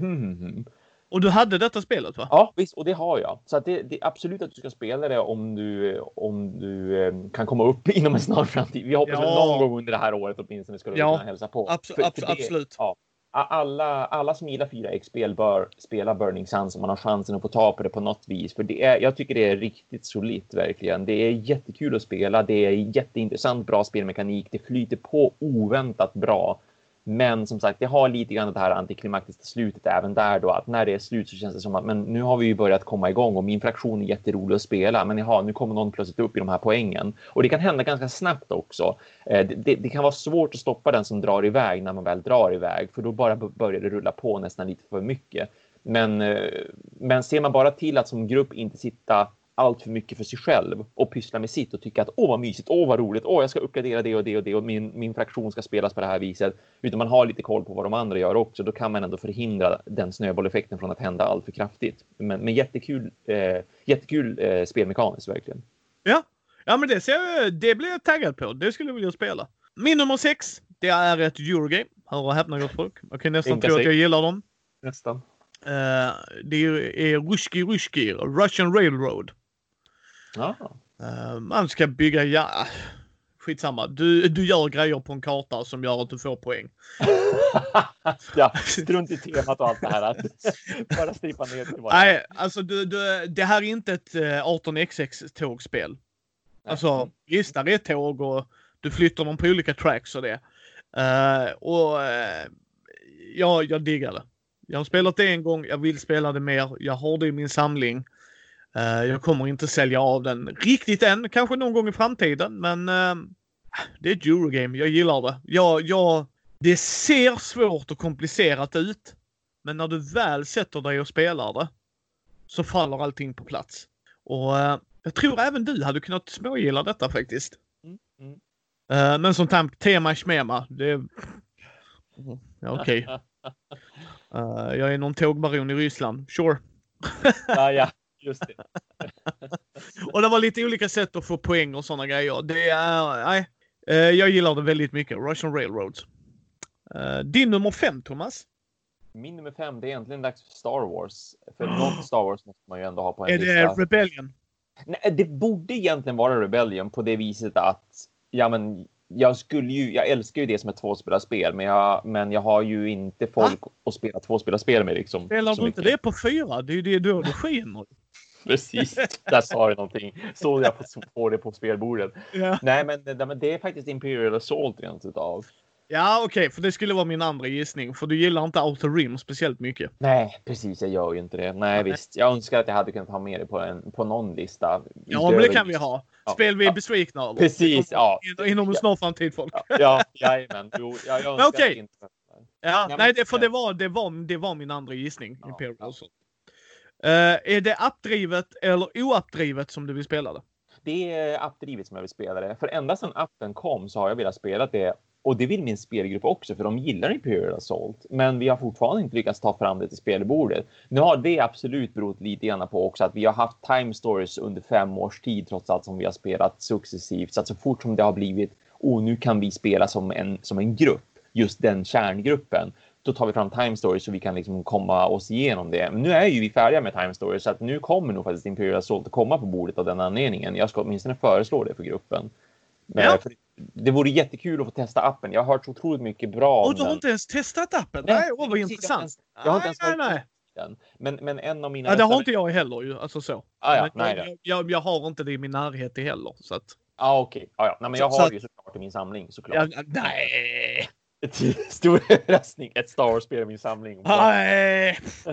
Och du hade detta spelet va? Ja, visst, och det har jag. Så att det, det är absolut att du ska spela det om du, om du eh, kan komma upp inom en snar framtid. Vi hoppas Ja. väl någon gång under det här året åtminstone ska du Ja, kunna hälsa på. abs- För- abs- för det- absolut. Ja, alla, alla som gillar 4X-spel bör spela Burning Suns om man har chansen att få ta på det på något vis. För det är, jag tycker det är riktigt solitt verkligen. Det är jättekul att spela. Det är jätteintressant, bra spelmekanik. Det flyter på oväntat bra. Men som sagt, det har lite grann det här antiklimaktiska slutet även där då att när det är slut så känns det som att men nu har vi ju börjat komma igång och min fraktion är jätterolig att spela. Men jaha, nu kommer någon plötsligt upp i de här poängen och det kan hända ganska snabbt också. Eh, det, det, det kan vara svårt att stoppa den som drar iväg när man väl drar iväg, för då bara börjar det rulla på nästan lite för mycket. Men, eh, men ser man bara till att som grupp inte sitta allt för mycket för sig själv och pyssla med sitt och tycka att åh vad mysigt, åh vad roligt, åh jag ska uppgradera det och det och det och min, min fraktion ska spelas på det här viset. Utan man har lite koll på vad de andra gör också, då kan man ändå förhindra den snöbolleffekten från att hända allt för kraftigt. Men, men jättekul, eh, jättekul eh, spelmekaniskt verkligen. Ja, ja men det, ser jag, det blir jag taggad på. Det skulle jag vilja spela. Min nummer sex, det är ett Eurogame. Hör och häpna gott folk. Jag kan nästan Ynka tro att sig. jag gillar dem. Nästan. Eh, det är Ruski Ruski, Russian Railroad. Ja. Eh, man ska bygga, ja, skitsamma. Du, du gör grejer på en karta som gör att du får poäng. ja, strunt i temat och allt det här. Bara stripa ner till Nej, alltså du, du, det här är inte ett eh, 18xx tågspel. Alltså visst, där är tåg och du flyttar dem på olika tracks och det. Eh, och eh, ja, jag diggar det. Jag har spelat det en gång, jag vill spela det mer. Jag har det i min samling. Eh, jag kommer inte sälja av den riktigt än, kanske någon gång i framtiden, men eh, det är ett Eurogame. Jag gillar det. Jag, jag, det ser svårt och komplicerat ut, men när du väl sätter dig och spelar det så faller allting på plats. Och eh, jag tror även du hade kunnat smågilla detta faktiskt. Mm, mm. Eh, men som tam- tema schmema, det. Ja, okej. Eh, jag är någon tågbaron i Ryssland. Sure. Ja, ja, just det. Och det var lite olika sätt att få poäng och sådana grejer. Det är... Nej. Eh, jag gillar det väldigt mycket. Russian Railroads. Eh, din nummer fem, Thomas? Min nummer fem, det är egentligen dags för Star Wars. För något Star Wars måste man ju ändå ha på en Är lista. det Rebellion? Nej, det borde egentligen vara Rebellion på det viset att ja, men jag skulle ju. Jag älskar ju det som ett tvåspelarspel, men jag, men jag har ju inte folk att spela tvåspelarspel med liksom. Spelar du inte mycket. det på fyra? Det är ju det då det skiner. Precis, där sa du någonting. Såg jag på, på det på spelbordet. Ja, Nej, men, nej, men det är faktiskt Imperial Assault rent utav. ja okej, för det skulle vara min andra gissning. För du gillar inte Outer Rim speciellt mycket. Nej, precis. Jag gör ju inte det. Nej, visst. Jag önskar att jag hade kunnat ha med det på, en, på någon lista. Ja, men det kan vi ha. Ja. Spel vi är Ja. besvikna över. Precis, ja. In- Inom en snar framtid, folk. Ja, ja, jajamän. Jo, jag, jag önskar att inte. Ja, men- nej, för det var, det, var, det var min andra gissning. Ja, Imperial ja. Eh, är det appdrivet eller oappdrivet som du vill spela det? Det är appdrivet som jag vill spela det. För ända sedan appen kom så har jag velat spela det. Och det vill min spelgrupp också, för de gillar Imperial Assault. Men vi har fortfarande inte lyckats ta fram det till spelbordet. Nu har det absolut berott lite grann på också att vi har haft time stories under fem års tid trots allt som vi har spelat successivt. Så att så fort som det har blivit, och nu kan vi spela som en, som en grupp, just den kärngruppen. Då tar vi fram time stories så vi kan liksom komma oss igenom det. Men nu är ju vi färdiga med time stories så att nu kommer nog faktiskt Imperial Assault att komma på bordet av den anledningen. Jag ska åtminstone föreslå det för gruppen. Men, Ja. för det vore jättekul att få testa appen. Jag har hört så otroligt mycket bra Och du har den. inte ens testat appen? Nej, Nej, åh vad intressant. Jag har inte ens nej, nej, varit nej. den. Men, men en av mina... Ja, det har inte jag heller ju. Alltså så. Ah, ja, nej, jag, jag, jag har inte det i min närhet heller. Så att, Ah, okej. Ah, ja. Nej, men jag Så- har så ju såklart i min samling såklart. ja, nej! Stor överraskning. Ett Star Wars-spel i min samling. Nej!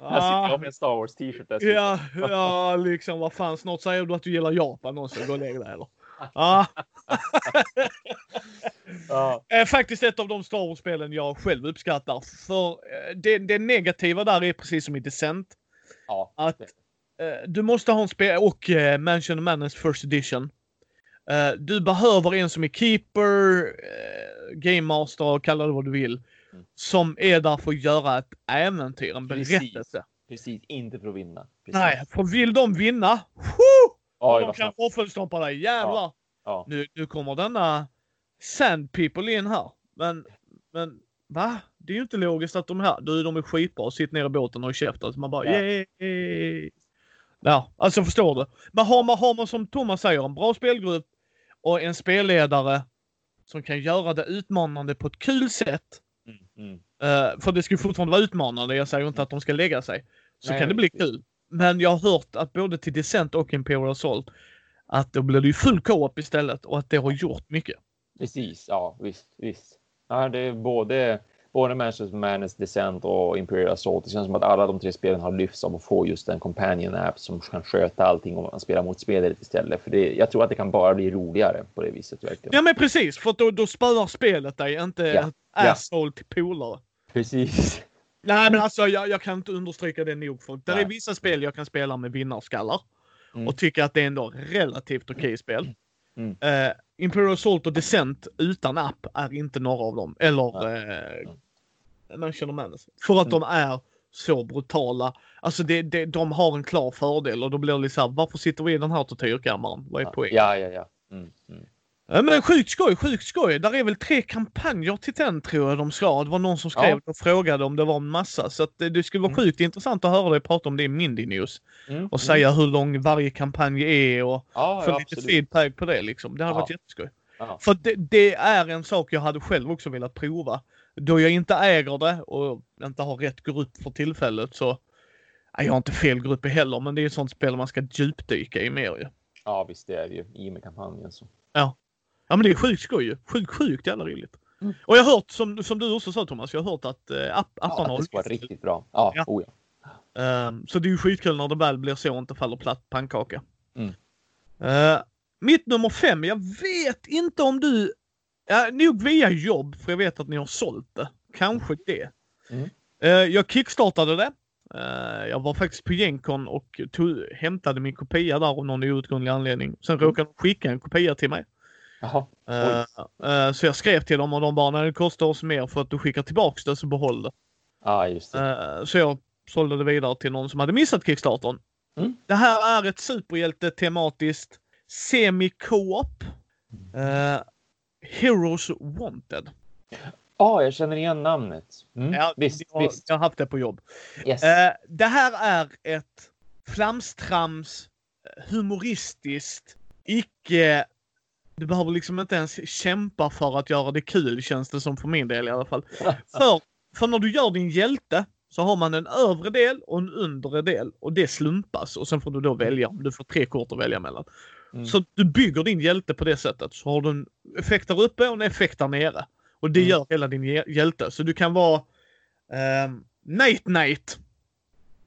Här sitter jag med en Star Wars t-shirt dessutom. ja, ja, liksom vad fan. Snart säger du att du gillar Japan också. Gå och lägg dig eller? Ja, Ja. är faktiskt ett av de Star Wars-spelen jag själv uppskattar. För eh, det, det negativa där är precis som i Descent. ja. Att eh, du måste ha en spel och eh, Mansion of Madness First Edition. Eh, du behöver en som är keeper, eh, game master, kalla det vad du vill. Mm. som är där för att göra ett äventyr, en Precis. berättelse. Precis, inte för att vinna. Precis. Nej, för vill de vinna, whoo! Oj, de kan våffelstompa dig, jävlar! Ja. Nu, nu kommer denna Sand People in här. Men, men va? Det är ju inte logiskt att de här, du de är skitbra, sitt ner i båten och håll käften. Man bara Ja. yay! Ja, alltså förstår du. Men har man, har man som Thomas säger en bra spelgrupp och en spelledare som kan göra det utmanande på ett kul sätt. Mm, eh, för det ska ju fortfarande vara utmanande. Jag säger inte att de ska lägga sig. Så Nej, kan det bli kul. Men jag har hört att både till Descent och Imperial Assault att då blir det ju full co-op istället och att det har gjort mycket. Precis, ja visst, visst. Ja, det är både, både Manchester Madness, Descent och Imperial Assault. Det känns som att alla de tre spelen har lyfts av att få just en companion app som kan sköta allting och man spelar mot spelet istället. För det, jag tror att det kan bara bli roligare på det viset verkligen. Ja men precis, för då, då spöar spelet dig, inte Ja, ja. asshole till polare. Precis. Nej men alltså jag, jag kan inte understryka det nog. För det är vissa spel jag kan spela med vinnarskallar. Mm. Och tycka att det är ändå relativt okej spel. Mm. Eh, Imperial Assault och Descent utan app är inte några av dem. Eller eh, Mansion of Madness. För att Mm. de är så brutala. Alltså det, det, de har en klar fördel och då blir det lite såhär, varför sitter vi i den här tortyrkammaren? Vad är poängen? Ja, ja, ja. Mm, mm. Ja, men sjukt skoj, sjukt skoj. Där är väl tre kampanjer till den tror jag de ska. Det var någon som skrev och frågade om det var en massa. Så det, det skulle vara Mm. sjukt intressant att höra dig prata om det i Mindy News. Mm, Och mm. säga hur lång varje kampanj är och ja, få ja, lite absolut. feedback på det liksom. Det hade Ja. varit jätteskoj. Ja. För det, det är en sak jag hade själv också velat prova. Då jag inte äger det och inte har rätt grupp för tillfället så jag har inte fel grupp heller, men det är ett sånt spel man ska djupdyka i mer ju. ja, visst det är det ju. I och med kampanjen så. Ja men det är sjukt skoj ju. Sjukt, sjukt jävla roligt. Mm. Och jag har hört, som, som du också sa Thomas, jag har hört att äh, app, apparna Ja, har det ska vara riktigt bra. Ja, Ja. Oh, ja. Ehm, så det är ju skitkul när det väl blir så och inte faller platt pannkaka. Mm. Eh, mitt nummer fem, jag vet inte om du, ja, nog via jobb, för jag vet att ni har sålt det. Kanske det. Mm. Eh, jag kickstartade det. Eh, jag var faktiskt på Gencon och tog, hämtade min kopia där av någon outgrundlig anledning. Sen Mm. råkade de skicka en kopia till mig. Eh, eh, så jag skrev till dem och de bara, när det kostar oss mer för att du skickar tillbaks det så behåll det. Ja, just det. Eh, så jag sålde det vidare till någon som hade missat Kickstartern. Mm. Det här är ett superhjälte-tematiskt semi-co-op. Eh, Heroes Wanted. Ja, jag känner igen namnet. Mm. Ja, visst, jag, visst. jag har haft det på jobb. Yes. Eh, det här är ett flamstrams, humoristiskt, icke... Du behöver liksom inte ens kämpa för att göra det kul känns det som för min del i alla fall. För, för när du gör din hjälte så har man en övre del och en undre del och det slumpas och sen får du då välja. Du får tre kort att välja mellan. Mm. Så du bygger din hjälte på det sättet. Så har du en effekt där uppe och en effekt där nere. Och det Mm. gör hela din hjä- hjälte. Så du kan vara ehm, Night Knight.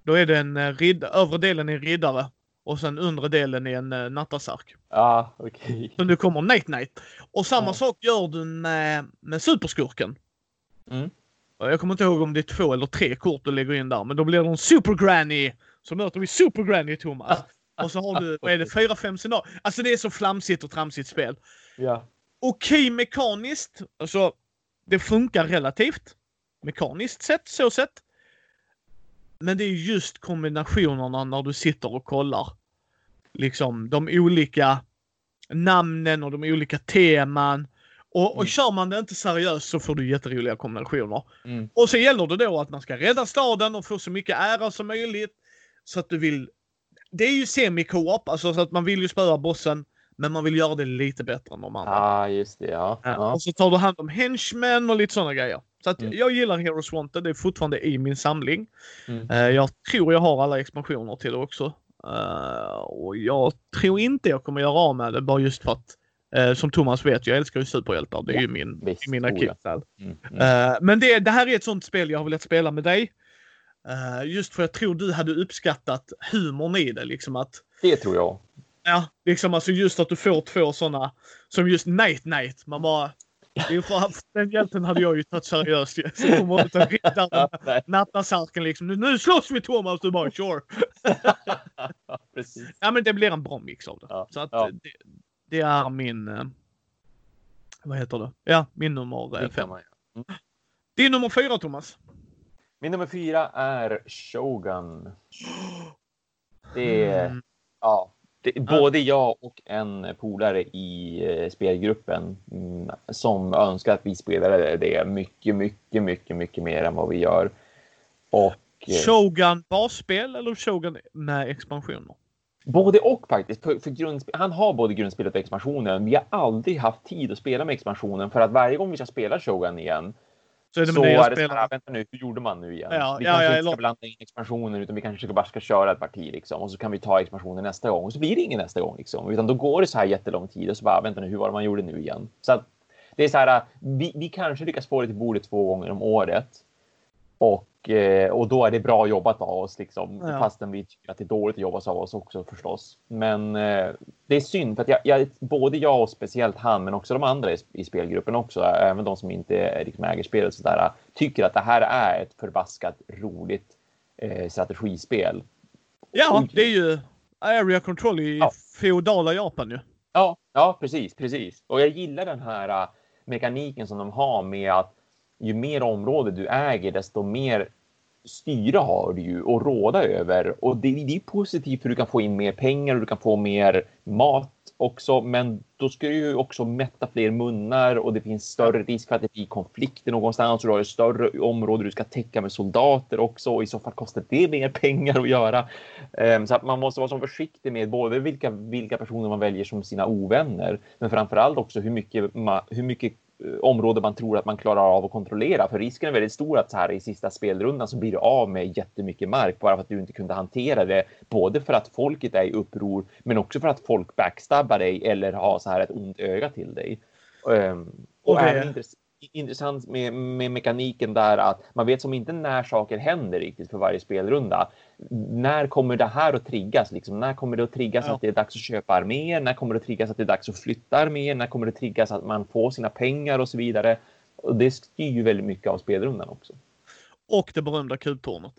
Då är det en eh, ridd- övre delen är en riddare och sen undre delen är en uh, nattasark. Ja, okej. Så nu kommer Night Knight. Och samma Ja. sak gör du med, med superskurken. Mm. Jag kommer inte ihåg om det är två eller tre kort du lägger in där, men då blir det en Super Granny. Så möter vi Super Granny Thomas. Och så har du, vad är det, fyra, fem scenarier. Alltså det är så flamsigt och tramsigt spel. Ja. Okej mekaniskt, alltså det funkar relativt. Mekaniskt sett, så sett. Men det är just kombinationerna när du sitter och kollar. Liksom de olika namnen och de olika teman. Och, och Mm. kör man det inte seriöst så får du jätteroliga kombinationer. Mm. Och så gäller det då att man ska rädda staden och få så mycket ära som möjligt. Så att du vill... Det är ju semi-co-op, alltså så att man vill ju spöa bossen. Men man vill göra det lite bättre än de andra. Ja, just det. Ja, Ja. Och så tar du hand om henchmen och lite sådana grejer. Så att Mm. jag gillar Heroes Wanted. Det är fortfarande i min samling. Mm. Eh, jag tror jag har alla expansioner till det också. Eh, och jag tror inte jag kommer göra av med det bara just för att eh, som Thomas vet, jag älskar ju superhjältar. Det är Ja, ju min, visst. mina Oh, kickstyle. Mm. Mm. Men det, det här är ett sånt spel jag har velat spela med dig. Just för jag tror du hade uppskattat humorn i det. Liksom att Det tror jag. Ja, liksom alltså just att du får två sådana som just Night Night. Man bara... För, den hjälten hade jag ju tagit seriöst ju. Så kommer ut en riddare med nattasarken liksom. Nu, slåss vi Thomas! Du bara sure. Precis. Ja men det blir en bra mix av det. Ja, Så att ja. det, det är min... eh, Vad heter det? Ja, min nummer eh, fem. man göra. Din nummer fyra, Thomas? Min nummer fyra är Shogun. Det är, Mm. ja, det, både jag och en polare i eh, spelgruppen mm, som önskar att vi spelade det mycket, mycket, mycket, mycket mer än vad vi gör. Och eh, Shogun basspel eller Shogun med expansioner? både och faktiskt. För, för han har både grundspelet och expansionen. Vi har aldrig haft tid att spela med expansionen för att varje gång vi ska spela Shogun igen Så är det nya är det här, vänta nu, hur gjorde man nu igen? Ja, vi ja, kanske ja, inte ska blanda in expansionen utan vi kanske bara ska köra ett parti liksom och så kan vi ta expansionen nästa gång och så blir det ingen nästa gång liksom. Utan då går det så här jättelång tid och så bara vänta nu, hur var det man gjorde nu igen? Så att det är så här, vi, vi kanske lyckas få det till bordet två gånger om året. Och, eh, och då är det bra jobbat av oss liksom. Ja. Fastän vi tycker att det är dåligt jobbat av oss också förstås. Men eh, det är synd för att jag, jag, både jag och speciellt han, men också de andra i, i spelgruppen också, även de som inte är, liksom, äger spelet sådär, tycker att det här är ett förbaskat roligt eh, strategispel. Ja, det är ju Area Control i Ja. feodala Japan ju. Ja, ja, precis, precis. Och jag gillar den här äh, mekaniken som de har med att ju mer område du äger, desto mer styre har du ju och råda över. Och det, det är positivt för du kan få in mer pengar och du kan få mer mat också. Men då ska du ju också mätta fler munnar och det finns större risk för att det blir konflikter någonstans. Och du har ett större område du ska täcka med soldater också och i så fall kostar det mer pengar att göra. Ehm, Så att man måste vara så försiktig med både vilka, vilka personer man väljer som sina ovänner, men framför allt också hur mycket, hur mycket område man tror att man klarar av att kontrollera. För risken är väldigt stor att så här i sista spelrundan så blir du av med jättemycket mark bara för att du inte kunde hantera det. Både för att folket är i uppror, men också för att folk backstabbar dig eller har så här ett ont öga till dig. Ehm, och Och det- även intressant med, med mekaniken där att man vet som inte när saker händer riktigt för varje spelrunda. När kommer det här att triggas? Liksom? När kommer det att triggas Ja. att det är dags att köpa arméer? När kommer det att triggas att det är dags att flytta arméer? När kommer det att triggas att man får sina pengar och så vidare? Och det styr ju väldigt mycket av spelrundan också. Och det berömda kubtornet.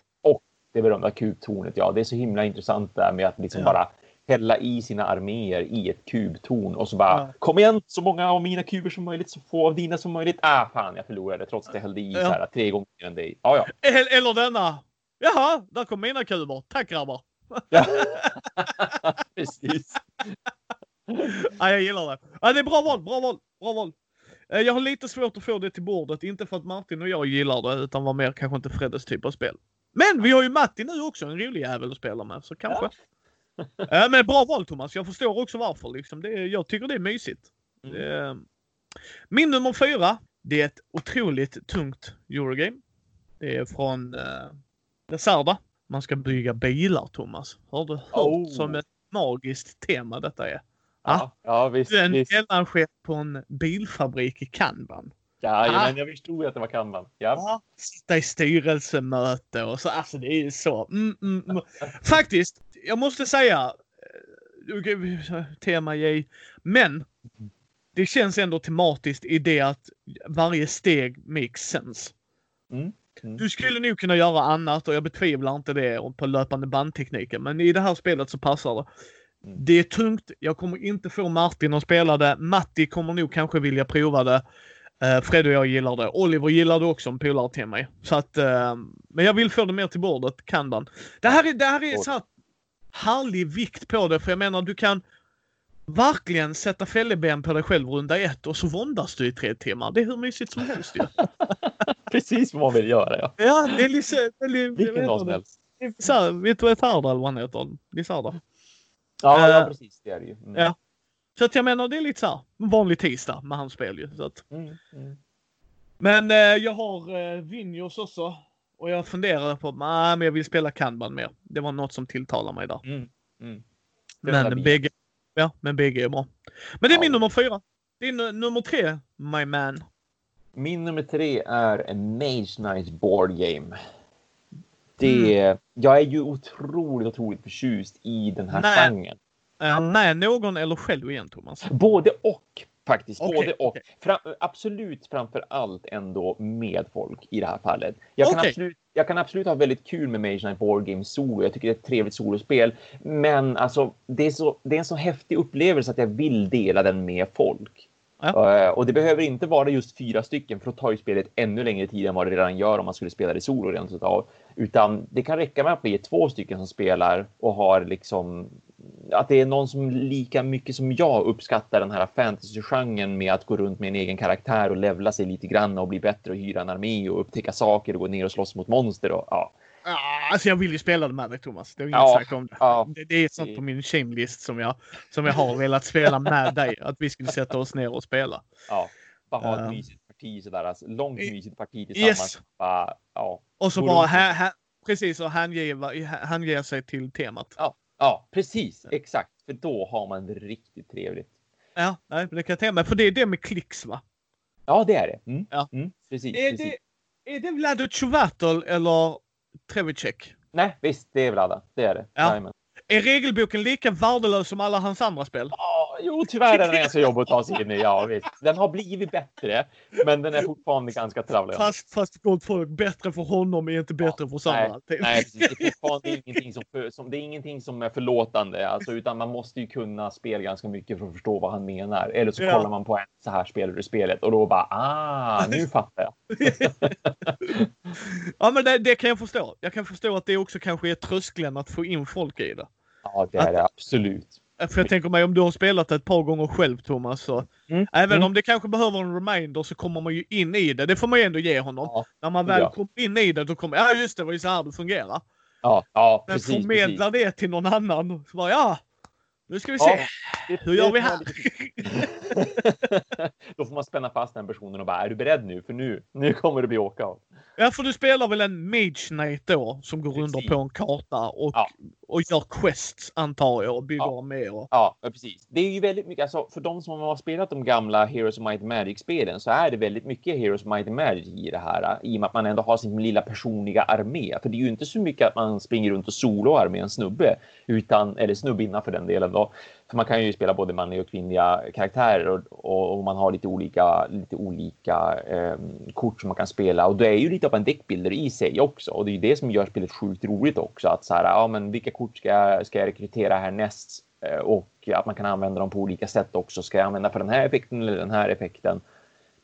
Det berömda kubtornet, ja, det är så himla intressant där med att liksom Ja. bara hälla i sina arméer i ett kubtorn och så bara Ja. kom igen så många av mina kuber som möjligt, så få av dina som möjligt. Ah, fan, jag förlorade trots att jag hällde i Ja. så här tre gånger mer än dig. Ja, ja. El- Eller denna. Jaha, där kom mina kuber. Tack grabbar. ja. Precis. Ja, jag gillar det. Ja, det är bra val, bra val, bra val. Eh, Jag har lite svårt att få det till bordet, inte för att Martin och jag gillar det, utan var mer kanske inte Freddes typ av spel. Men vi har ju Matti nu också, en rolig jävel att spela med, så kanske. Eh, Men bra val Thomas, jag förstår också varför. Liksom. Det, är- jag tycker det är mysigt. Mm. Min nummer fyra, det är ett otroligt tungt Eurogame. Det är från eh, Desarda. Man ska bygga bilar Thomas. Har du hört Oh. som ett magiskt tema detta är? Ja, ja visst. En visst. mellanchef på en bilfabrik i Kanban. Ja, Ah. men jag förstod att det var Kanban. Ja. Sitta i styrelsemöte och så. Alltså det är ju så. Mm, mm, mm. Faktiskt, jag måste säga. eh, Tema J. Men. Det känns ändå tematiskt i det att varje steg makes sense. Mm. Mm. Du skulle nog kunna göra annat och jag betvivlar inte det på löpande bandtekniken. Men i det här spelet så passar det. Mm. Det är tungt. Jag kommer inte få Martin att spela det. Matti kommer nog kanske vilja prova det. Uh, Fred och jag gillar det. Oliver gillar det också, en polare till mig. Så att, eh, men jag vill få det mer till bordet, Kanban. Det här är, det här är så här härlig vikt på det, för jag menar du kan verkligen sätta fälleben på dig själv runda ett och så våndas du i tre timmar. Det är hur mysigt som helst ju. Precis vad man vill göra, ja. Ja, det är lite... Vilken dag som helst. Så vet du vad Tarda eller vad han heter? Lizarda. Ja, ja, Eh, precis. Det är det ju. Mm. ja. Så att jag menar, det är lite så här, vanlig tisdag med hans spel ju. Så att. Mm. Mm. Men eh, jag har eh, Vinjos också. Och jag funderar på, nej men jag vill spela Kanban mer. Det var något som tilltalar mig där. Mm. Mm. Men bägge, ja, men bägge är bra. Men det är Ja. min nummer fyra. Din nummer tre, my man. Min nummer tre är en Mage Knight Board Game. Det, Jag är ju otroligt, otroligt förtjust i den här Nej. genren. Är han med någon eller själv igen Thomas? Både och faktiskt. Okej, Både och. okej. Fram, absolut framför allt ändå med folk i det här fallet. Jag kan, absolut, jag kan absolut ha väldigt kul med Mage Knight Board Game Solo. Jag tycker det är ett trevligt solospel. Men alltså, det är, så, det är en så häftig upplevelse att jag vill dela den med folk. Ja. Eh, och det behöver inte vara just fyra stycken för då tar ju spelet ännu längre tid än vad det redan gör om man skulle spela det solo rent utav. Utan det kan räcka med att bli två stycken som spelar och har liksom att det är någon som lika mycket som jag uppskattar den här fantasy-genren med att gå runt med en egen karaktär och levla sig lite grann och bli bättre och hyra en armé och upptäcka saker och gå ner och slåss mot monster och ja. Alltså jag vill ju spela det med dig Thomas. Det är inget Ja, snack om det. ja. det. Det är sånt på min shamelist som jag, som jag har velat spela med dig. Att vi skulle sätta oss ner och spela. Ja, bara ha ett Ja. mysigt parti sådär, alltså, långt mysigt parti tillsammans. Yes. Bara, ja, Och så bara runt. hä, hä, precis och hänge sig till temat. ja, precis, exakt, för då har man det riktigt trevligt. Ja, nej, det kan jag tänka mig. För det är det med klicks va? Ja, det är det. Mm. Ja. Mm, precis, Är precis. det, är det Vlado Chuvatel eller Trevicek? Nej, visst, det är Vlada. Det är det. Ja. Jajamän. Är regelboken lika värdelös som alla hans andra spel? Ja, jo, tyvärr är den ganska jobbig att ta sig in i. Ja, visst. Den har blivit bättre, men den är fortfarande ganska travlig. Fast, fast gott folk, bättre för honom är inte bättre för oss andra. Typ. Nej, precis. Det är fortfarande ingenting som, för, som, det är ingenting som är förlåtande, alltså, utan man måste ju kunna spel ganska mycket för att förstå vad han menar. Eller så Ja. kollar man på en så här spelar du spelet och då bara ah, nu fattar jag. Ja, men det, det kan jag förstå. Jag kan förstå att det också kanske är tröskeln att få in folk i det. Ja, det är det absolut. För jag tänker mig om du har spelat det ett par gånger själv Thomas, så Mm, även mm. om det kanske behöver en reminder så kommer man ju in i det. Det får man ju ändå ge honom. Ja, När man väl Ja. kommer in i det, då kommer ja just det, var ju så här det fungerar. ja, ja Men precis. förmedlar det till någon annan, så bara ja, nu ska vi se. Ja, precis. Hur gör vi här? Då får man spänna fast den personen och bara, är du beredd nu? För nu, nu kommer det bli åka av. Ja, för du spelar väl en Mage Knight då som går Precis. på en karta och, Ja. Och gör quests antar jag och bygger Ja. med och Ja, ja, precis. Det är ju väldigt mycket, alltså för de som har spelat de gamla Heroes of Might and Magic-spelen så är det väldigt mycket Heroes of Might and Magic i det här. I och med att man ändå har sin lilla personliga armé. För det är ju inte så mycket att man springer runt och soloar med en snubbe, utan, eller snubbinna för den delen då. För man kan ju spela både manliga och kvinnliga karaktärer och, och, och man har lite olika, lite olika eh, kort som man kan spela. Och det är ju lite av en deckbilder i sig också. Och det är ju det som gör spelet sjukt roligt också. Att så här, ja men vilka kort ska jag, ska jag rekrytera härnäst? Eh, Och att man kan använda dem på olika sätt också. Ska jag använda för den här effekten eller den här effekten?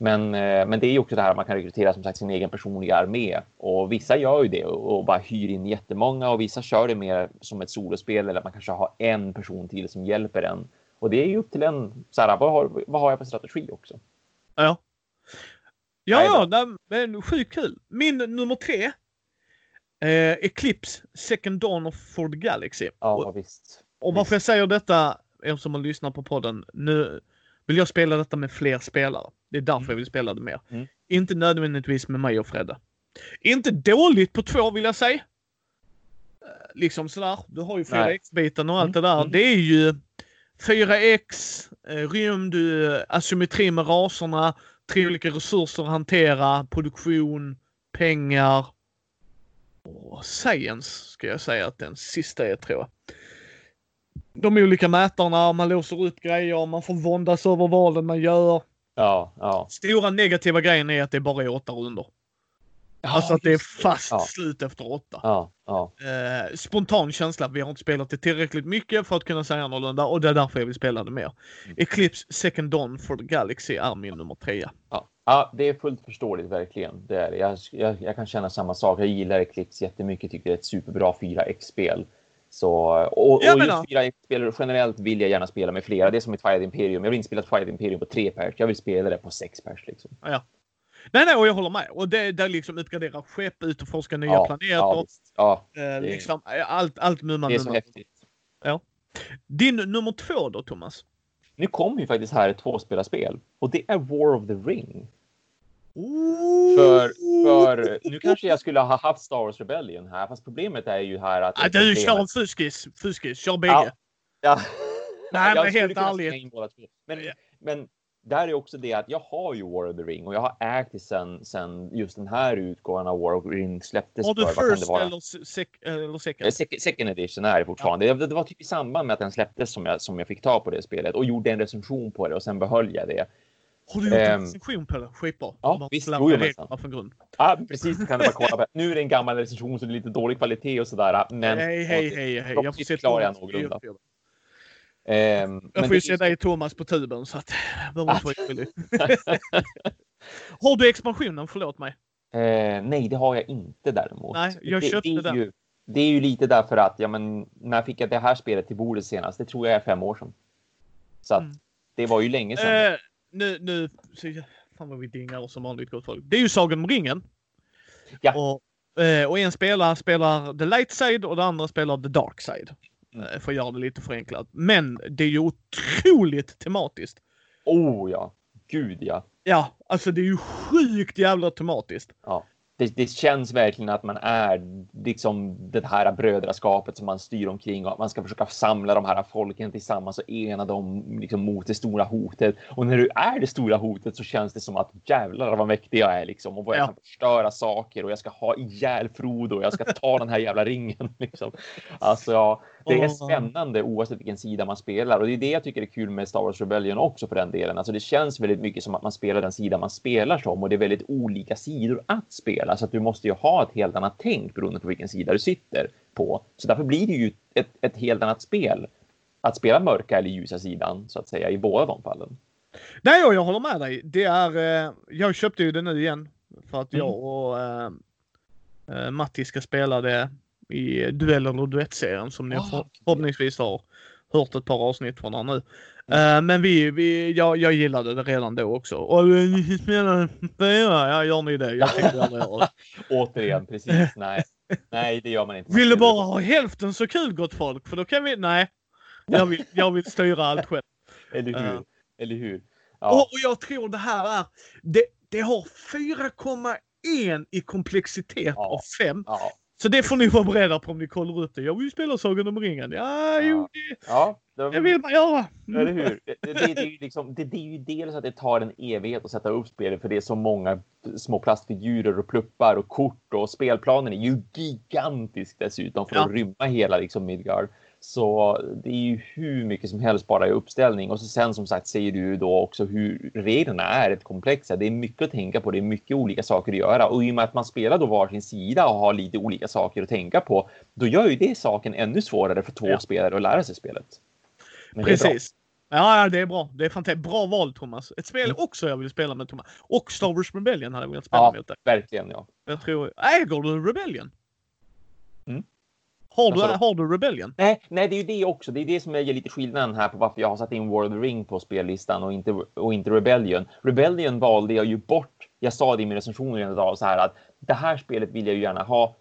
Men, eh, men det är ju också det här att man kan rekrytera som sagt sin egen personliga armé och vissa gör ju det och, och bara hyr in jättemånga och vissa kör det mer som ett solospel eller att man kanske har en person till som hjälper en. Och det är ju upp till en, så här, vad, har, vad har jag för strategi också? Ja. Ja, ja, men sjukt kul. Min nummer tre. Eh, Eclipse Second Dawn of for the Galaxy. Ja, Och, visst. och varför jag säger detta, eftersom man lyssnar på podden, nu vill jag spela detta med fler spelare. Det är därför Mm. jag vill spela det mer. Mm. Inte nödvändigtvis med mig och Fredde. Inte dåligt på två vill jag säga. Eh, Liksom sådär. Du har ju Nej. 4X-biten och allt Mm, det där. mm. Det är ju 4X, eh, rymd, eh, asymmetri med raserna, tre olika resurser att hantera, produktion, pengar och science ska jag säga att den sista är tror jag. De olika mätarna, man låser upp grejer, man får våndas över valen man gör. Ja, ja. Stora negativa grejen är att det bara är åtta runder. alltså att det är fast Ja. slut efter åtta. Ja, ja. Eh, spontan känsla. Vi har inte spelat det tillräckligt mycket för att kunna säga annorlunda och det är därför jag vill spela det mer. Mm. Eclipse Second Dawn for the Galaxy är min nummer trea. Ja, ja, det är fullt förståeligt verkligen. Det är. Jag, jag, jag kan känna samma sak. Jag gillar Eclipse jättemycket. Tycker det är ett superbra 4X-spel. Så, och, och Jag just menar- 4X-spel generellt vill jag gärna spela med flera. Det är som ett Twilight Imperium. Jag vill inte spela Twilight Imperium på tre pers. Jag vill spela det på sex pers. Liksom. Nej, nej, och jag håller med. Och det, det liksom uppgraderar skepp, utforska nya Ja, planeter. ja, ja, eh, liksom, eh, allt, allt mumman det är så mumman. häftigt. Din nummer två då, Thomas? Nu kommer ju faktiskt här ett tvåspelarspel och det är War of the Ring. För, för nu kanske jag skulle ha haft Star Wars Rebellion här, fast problemet är ju här att... Ah, du kör en fuskis. Fuskis. Kör bägge. Ja. Ja. Nej, men helt ärligt. Men, Ja. men där är också det att jag har ju War of the Ring och jag har ägt det sen, sen just den här utgåvan av War of the Ring släpptes. Har du first eller, sec, eller Eh, second? sec- Second edition är det fortfarande. Det, det var typ i samband med att den släpptes som jag, som jag fick ta på det spelet och gjorde en recension på det och sen behöll jag det. Har du gjort en ehm, recension på det? Skitbra. ja, visst. Jo, från grund. Ja, precis. Kan du bara kolla på. Nu är det en gammal recension så det är lite dålig kvalitet och sådär. Men hej, hej, hej, hej. Jag får se klarar jag någorlunda. Ehm, Jag får ju se dig Thomas på tuben så att det var inte skyldig. Har du expansionen? Förlåt mig. Eh, nej, det har jag inte däremot. Nej, jag köpte den. Ju, det är ju lite därför att, ja men, när fick jag det här spelet till bordet senast? Det tror jag är fem år sedan. Så att Mm. det var ju länge sedan. Nu, nu, fan vad vi dingar som vanligt gott folk. Det är ju Sagan om ringen. Ja. Och, eh, och en spelare spelar the light side och den andra spelar the dark side. Mm. Eh, för att göra det lite förenklat. Men det är ju otroligt tematiskt. Oh ja, gud ja. Ja, alltså det är ju sjukt jävla tematiskt. Det, det känns verkligen att man är liksom det här brödraskapet som man styr omkring och att man ska försöka samla de här folken tillsammans och ena dem liksom mot det stora hotet. Och när du är det stora hotet så känns det som att jävlar vad mäktig jag är liksom och vad jag Ja. kan förstöra saker och jag ska ha ihjäl Frodo och jag ska ta den här jävla ringen liksom. Alltså, ja, det är spännande oavsett vilken sida man spelar och det är det jag tycker är kul med Star Wars Rebellion också för den delen. Alltså det känns väldigt mycket som att man spelar den sida man spelar som och det är väldigt olika sidor att spela så att du måste ju ha ett helt annat tänk beroende på vilken sida du sitter på. Så därför blir det ju ett, ett helt annat spel att spela mörka eller ljusa sidan så att säga i båda de fallen. Nej, jag håller med dig. Det är, eh, jag köpte ju det nu igen. För att Mm. jag och eh, eh, Matti ska spela det i dueller och duettserien som ni för, okej. förhoppningsvis har hört ett par avsnitt från här nu. Eh, men vi, vi jag, jag gillade det redan då också. Och eh, ni spelar fyra, ja gör ni det? Jag tänkte aldrig göra det. Återigen, precis. Nej, nej, det gör man inte. Vill du bara ha hälften så kul gott folk? För då kan vi, nej. Jag vill, jag vill styra allt själv. Eller hur? Ja. Eller hur? Och, Ja, och jag tror det här är, det, det har 4,1 i komplexitet Ja. av 5. ja, Så det får ni vara beredda på om ni kollar upp det. Jag vill spela Sagan om ringen. Ja, jo, det, ja. det- det vill man göra. Eller hur? Det, det, det, är ju liksom, det, det är ju dels att det tar en evighet att sätta upp spelet för det är så många små plastfigurer och pluppar och kort och spelplanen är ju gigantisk dessutom för Ja. att rymma hela liksom Midgard. Så det är ju hur mycket som helst bara i uppställning och så sen som sagt säger du då också hur reglerna är ett komplex. Det är mycket att tänka på. Det är mycket olika saker att göra och i och med att man spelar då varsin sida och har lite olika saker att tänka på, då gör ju det saken ännu svårare för två Ja. spelare att lära sig spelet. Men. Precis. Ja, ja, det är bra. Det är fantastiskt. Bra val Thomas. Ett spel Mm. också jag vill spela med Thomas. Och Star Wars Rebellion hade jag velat spela Ja. mot dig. Verkligen ja. Jag tror... Äger du Rebellion? Mm. Har, du, har du Rebellion? Nej, nej, det är ju det också. Det är det som är lite skillnaden här på varför jag har satt in World of the Ring på spellistan och inte, och inte Rebellion. Rebellion valde jag ju bort. Jag sa det i min recension idag så här att det här spelet vill jag ju gärna ha,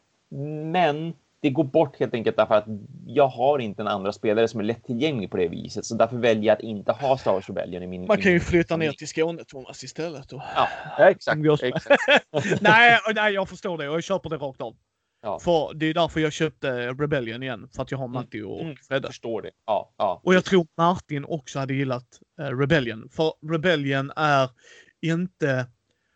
men det går bort helt enkelt därför att jag har inte en andra spelare som är lättillgänglig på det viset. Så därför väljer jag att inte ha Star Wars Rebellion i min... Man kan ju flytta ner till Skåne Thomas istället. Och... Ja, exakt. Exakt. nej, nej, jag förstår det och jag köper det rakt av. Ja. För det är därför jag köpte Rebellion igen. För att jag har Matti och Mm, Fredde. förstår det. Ja, ja. Och jag tror Martin också hade gillat eh, Rebellion. För Rebellion är inte...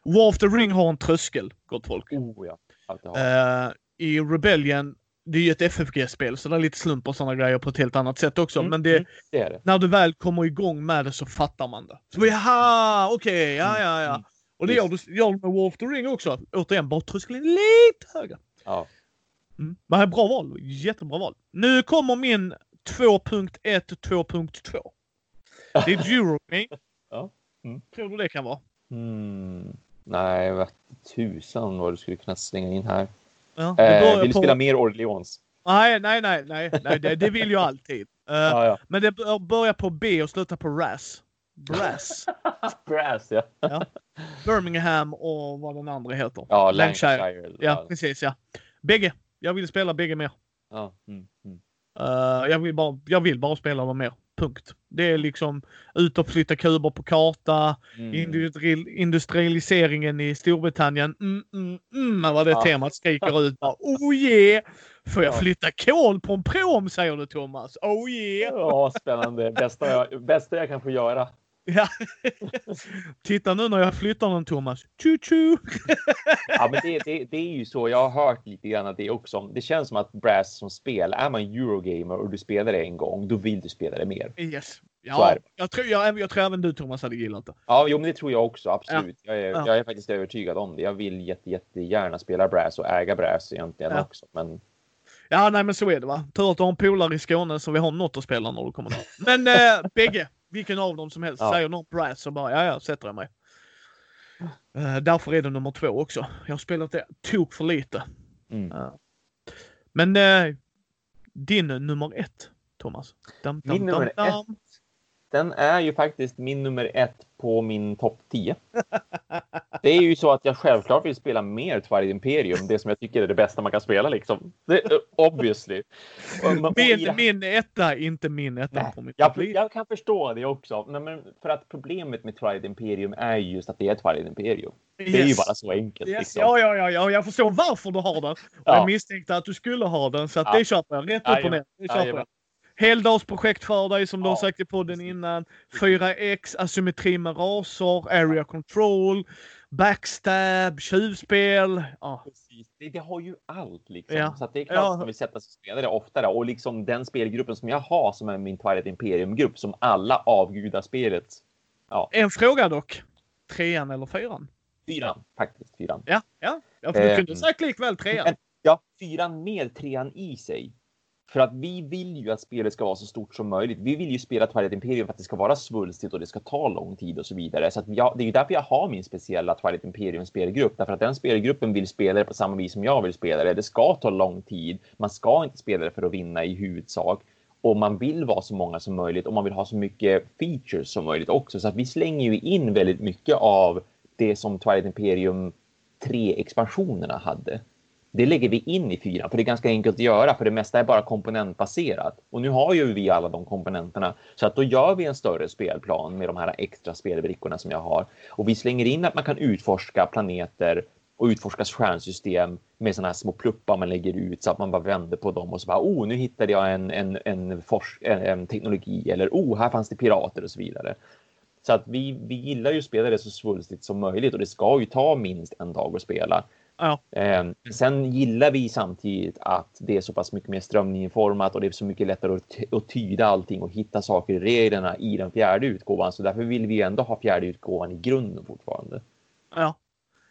War of the Ring har en tröskel, gott folk. Oh ja. Jag. Eh, I Rebellion, det är ju ett FFG-spel så det är lite slump och sådana grejer på ett helt annat sätt också. Mm, Men det, mm, det det. när du väl kommer igång med det så fattar man det. Så jaha, okej, ja, ja, ja. Mm, Och det gör du, gör du med War of the Ring också. Återigen, bara tröskeln är lite högre. Ja. Mm. Men bra val. Jättebra val. Nu kommer min 2.1 2.2. Det är Eurogame. Ja. Mm. Tror du det kan vara? Mm. Nej, vad tusan vad du skulle kunna slänga in här. Ja, Eh, vill på- spela mer Orleans? Nej, nej, nej, nej, nej det, det vill jag alltid. Eh, Ja, ja. Men det bör- börjar på B och slutar på RAS. Brass. Brass, ja. Birmingham och vad den andra heter. Ja, Lancashire. Lancashire. Ja, precis ja. Bägge. Jag vill spela bägge mer. ja. Mm, mm. Eh, jag, vill bara, jag vill bara spela dem mer. Punkt. Det är liksom ut och flytta kuber på karta. Mm. Industri- industrialiseringen i Storbritannien. Mm, mm, mm, vad det Ja. temat skriker ut. Bara, oh yeah! Får jag Ja. flytta kol på en prom säger du Thomas. Oh yeah! Ja, spännande. Bästa jag, bästa jag kan få göra. Ja. Titta nu när jag flyttar den Thomas. Choo choo! Ja, men det, det, det är ju så. Jag har hört lite grann att det också. Det känns som att Brass som spel, är man Eurogamer och du spelar det en gång, då vill du spela det mer. Yes. Ja, jag tror, jag, jag tror även du Thomas hade gillat det. Ja, jo, men det tror jag också. Absolut. Jag, är, Ja. jag är faktiskt övertygad om det. Jag vill jätte, jättegärna spela Brass och äga Brass egentligen Ja. också. Men Ja, nej men så är det va. Tur att du har en polare i Skåne så vi har något att spela när du kommer där. Men eh, bägge, vilken av dem som helst. Ja. Säger någon Brass så bara, ja ja, sätter jag mig. Eh, därför är det nummer två också. Jag har spelat det tok för lite. Mm. Eh, men eh, din nummer ett, Thomas? Dam, dam, Min nummer dam, dam. Den är ju faktiskt min nummer ett på min topp 10. Det är ju så att jag självklart vill spela mer Twilight Imperium, det som jag tycker är det bästa man kan spela liksom. Det, obviously. Och i det- Min, min etta, inte min etta Nej, på mitt jag, jag kan förstå det också. Nej, men för att problemet med Twilight Imperium är ju just att det är Twilight Imperium. Det är ju Yes. bara så enkelt. Yes, liksom. ja, ja, ja, ja, jag förstår varför du har den. Ja. Jag misstänkte att du skulle ha den, så att Ja. det köper jag. Rätt upp och ner. Det köper jag. Heldagsprojekt för dig som du har sagt i podden innan. 4X, asymmetri med raser, area control, backstab, tjuvspel. Ja. Det, det har ju allt liksom. Ja. Så det är klart Ja. att man vill sätta sig och spela det oftare. Och liksom den spelgruppen som jag har som är min Twilight Imperium-grupp som alla avgudar spelet. En fråga dock. Trean eller fyran? Fyran, faktiskt. Fyran. Ja, ja. ja för du kunde sagt likväl trean. men- Ja, fyran med trean i sig. För att vi vill ju att spelet ska vara så stort som möjligt. Vi vill ju spela Twilight Imperium för att det ska vara svulstigt och det ska ta lång tid och så vidare. Så att jag, det är ju därför jag har min speciella Twilight Imperium spelgrupp. Därför att den spelgruppen vill spela det på samma vis som jag vill spela det. Det ska ta lång tid. Man ska inte spela det för att vinna i huvudsak. Och man vill vara så många som möjligt och man vill ha så mycket features som möjligt också. Så att vi slänger ju in väldigt mycket av det som Twilight Imperium 3-expansionerna hade. Det lägger vi in i fyran, för det är ganska enkelt att göra, för det mesta är bara komponentbaserat. Och nu har ju vi alla de komponenterna, så att då gör vi en större spelplan med de här extra spelbrickorna som jag har. Och vi slänger in att man kan utforska planeter och utforska stjärnsystem med sådana här små pluppar man lägger ut så att man bara vänder på dem och så bara oh, nu hittade jag en, en, en, en, en teknologi eller oh, här fanns det pirater och så vidare. Så att vi, vi gillar ju att spela det så svulstigt som möjligt och det ska ju ta minst en dag att spela. Ja. Eh, sen gillar vi samtidigt att det är så pass mycket mer strömlinjeformat och det är så mycket lättare att, ty- att tyda allting och hitta saker i reglerna i den fjärde utgåvan. Så därför vill vi ändå ha fjärde utgåvan i grunden fortfarande. Ja.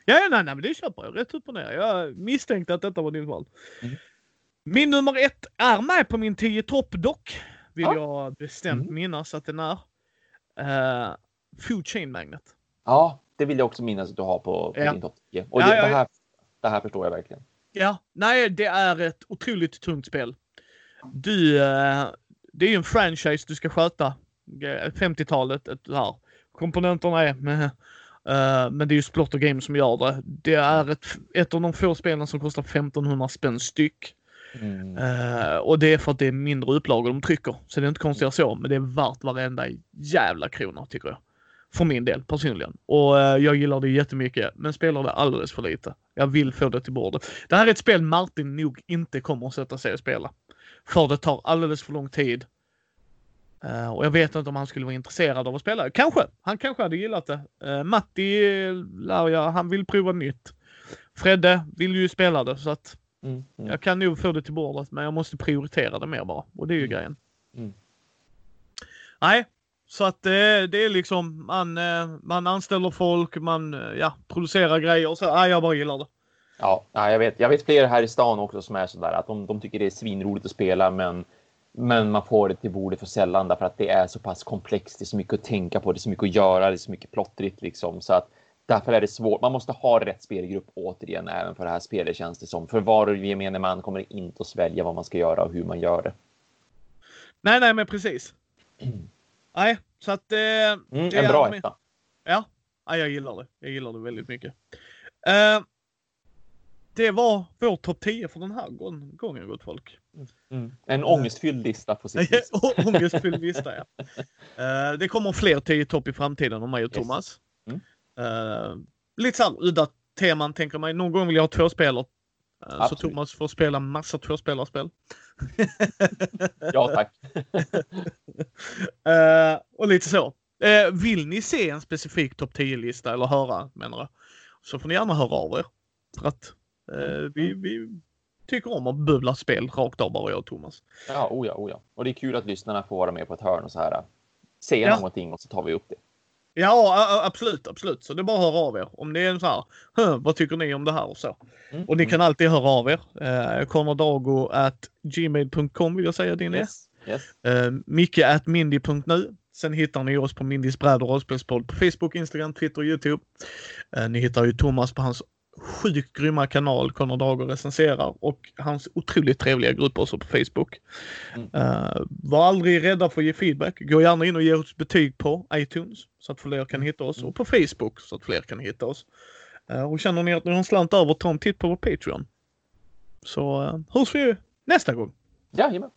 Ja, nej, nej, men det köper jag. Rätt upp och ner. Jag misstänkte att detta var din val. Mm. Min nummer ett är med på min 10 topp dock. Vill Ja. jag bestämt Mm. minnas att den är. Uh, Food Chain Magnet. Ja, det vill jag också minnas att du har på, på Ja. din topp 10. Och Ja, det, ja, det, här, det här förstår jag verkligen. Ja, nej, det är ett otroligt tungt spel. Du, eh, det är ju en franchise du ska sköta. Eh, 50-talet, ett här. Komponenterna är med, eh, men det är ju Splotter Games som gör det. Det är ett, ett av de få spelen som kostar 1500 spänn styck. Mm. Eh, och det är för att det är mindre upplagor de trycker. Så det är inte konstigare så, men det är värt varenda jävla krona tycker jag. För min del personligen. Och eh, jag gillar det jättemycket, men spelar det alldeles för lite. Jag vill få det till bordet. Det här är ett spel Martin nog inte kommer att sätta sig och spela. För det tar alldeles för lång tid. Eh, och jag vet inte om han skulle vara intresserad av att spela. Kanske! Han kanske hade gillat det. Uh, Matti eh, lär jag, han vill prova nytt. Fredde vill ju spela det så att Mm. Mm. jag kan nog få det till bordet, men jag måste prioritera det mer bara. Och det är ju Mm. grejen. Mm. Nej, så att eh, det är liksom man, eh, man anställer folk, man eh, ja, producerar grejer och så. Nej, jag bara gillar det. Ja, ja, jag vet. Jag vet fler här i stan också som är sådär att de, de tycker det är svinroligt att spela, men men man får det till bordet för sällan därför att det är så pass komplext. Det är så mycket att tänka på, det är så mycket att göra, det är så mycket plottrigt liksom så att därför är det svårt. Man måste ha rätt spelgrupp återigen även för det här spelet känns det som. För var och gemene man kommer inte att svälja vad man ska göra och hur man gör det. Nej, nej, men precis. Nej, så att... Eh, Mm, en bra etta. Ja, ja, jag gillar det. Jag gillar det väldigt mycket. Eh, det var vår topp 10 för den här gång- gången, gott folk. Mm. En ångestfylld lista på sitt vis. Ångestfylld lista, ja. Eh, det kommer fler 10 topp i framtiden om mig och Yes. Thomas. Mm. Eh, lite så här udda teman tänker mig. Någon gång vill jag ha två spelare. Eh, så Absolut. Thomas får spela massa tvåspelarspel. Ja, tack. Eh, och lite så. Eh, vill ni se en specifik topp 10-lista eller höra, menar jag, så får ni gärna höra av er. För att eh, vi, vi tycker om att bubbla spel rakt av bara jag och Thomas. Ja, oh ja, oh ja. Och det är kul att lyssnarna får vara med på ett hörn och så här. Säga Ja. någonting och så tar vi upp det. Ja, absolut, absolut. Så det är bara att höra av er. Om det är en så här, "Huh, vad tycker ni om det här och så. Mm. Och ni kan alltid höra av er. Eh, at gmail.com vill jag säga din är. Yes. Yes. Eh, Micke at mindy.nu. Sen hittar ni oss på Mindys bräd och rollspelspodd på Facebook, Instagram, Twitter och Youtube. Eh, ni hittar ju Thomas på hans sjukt grymma kanal Conor Dago recenserar och hans otroligt trevliga grupp också på Facebook. Mm. Eh, var aldrig rädda för att ge feedback. Gå gärna in och ge oss betyg på iTunes så att fler kan hitta oss och på Facebook så att fler kan hitta oss. Eh, och känner ni att ni har en slant över, ta en titt på vår Patreon. Så uh, hörs vi nästa gång. Jajamän.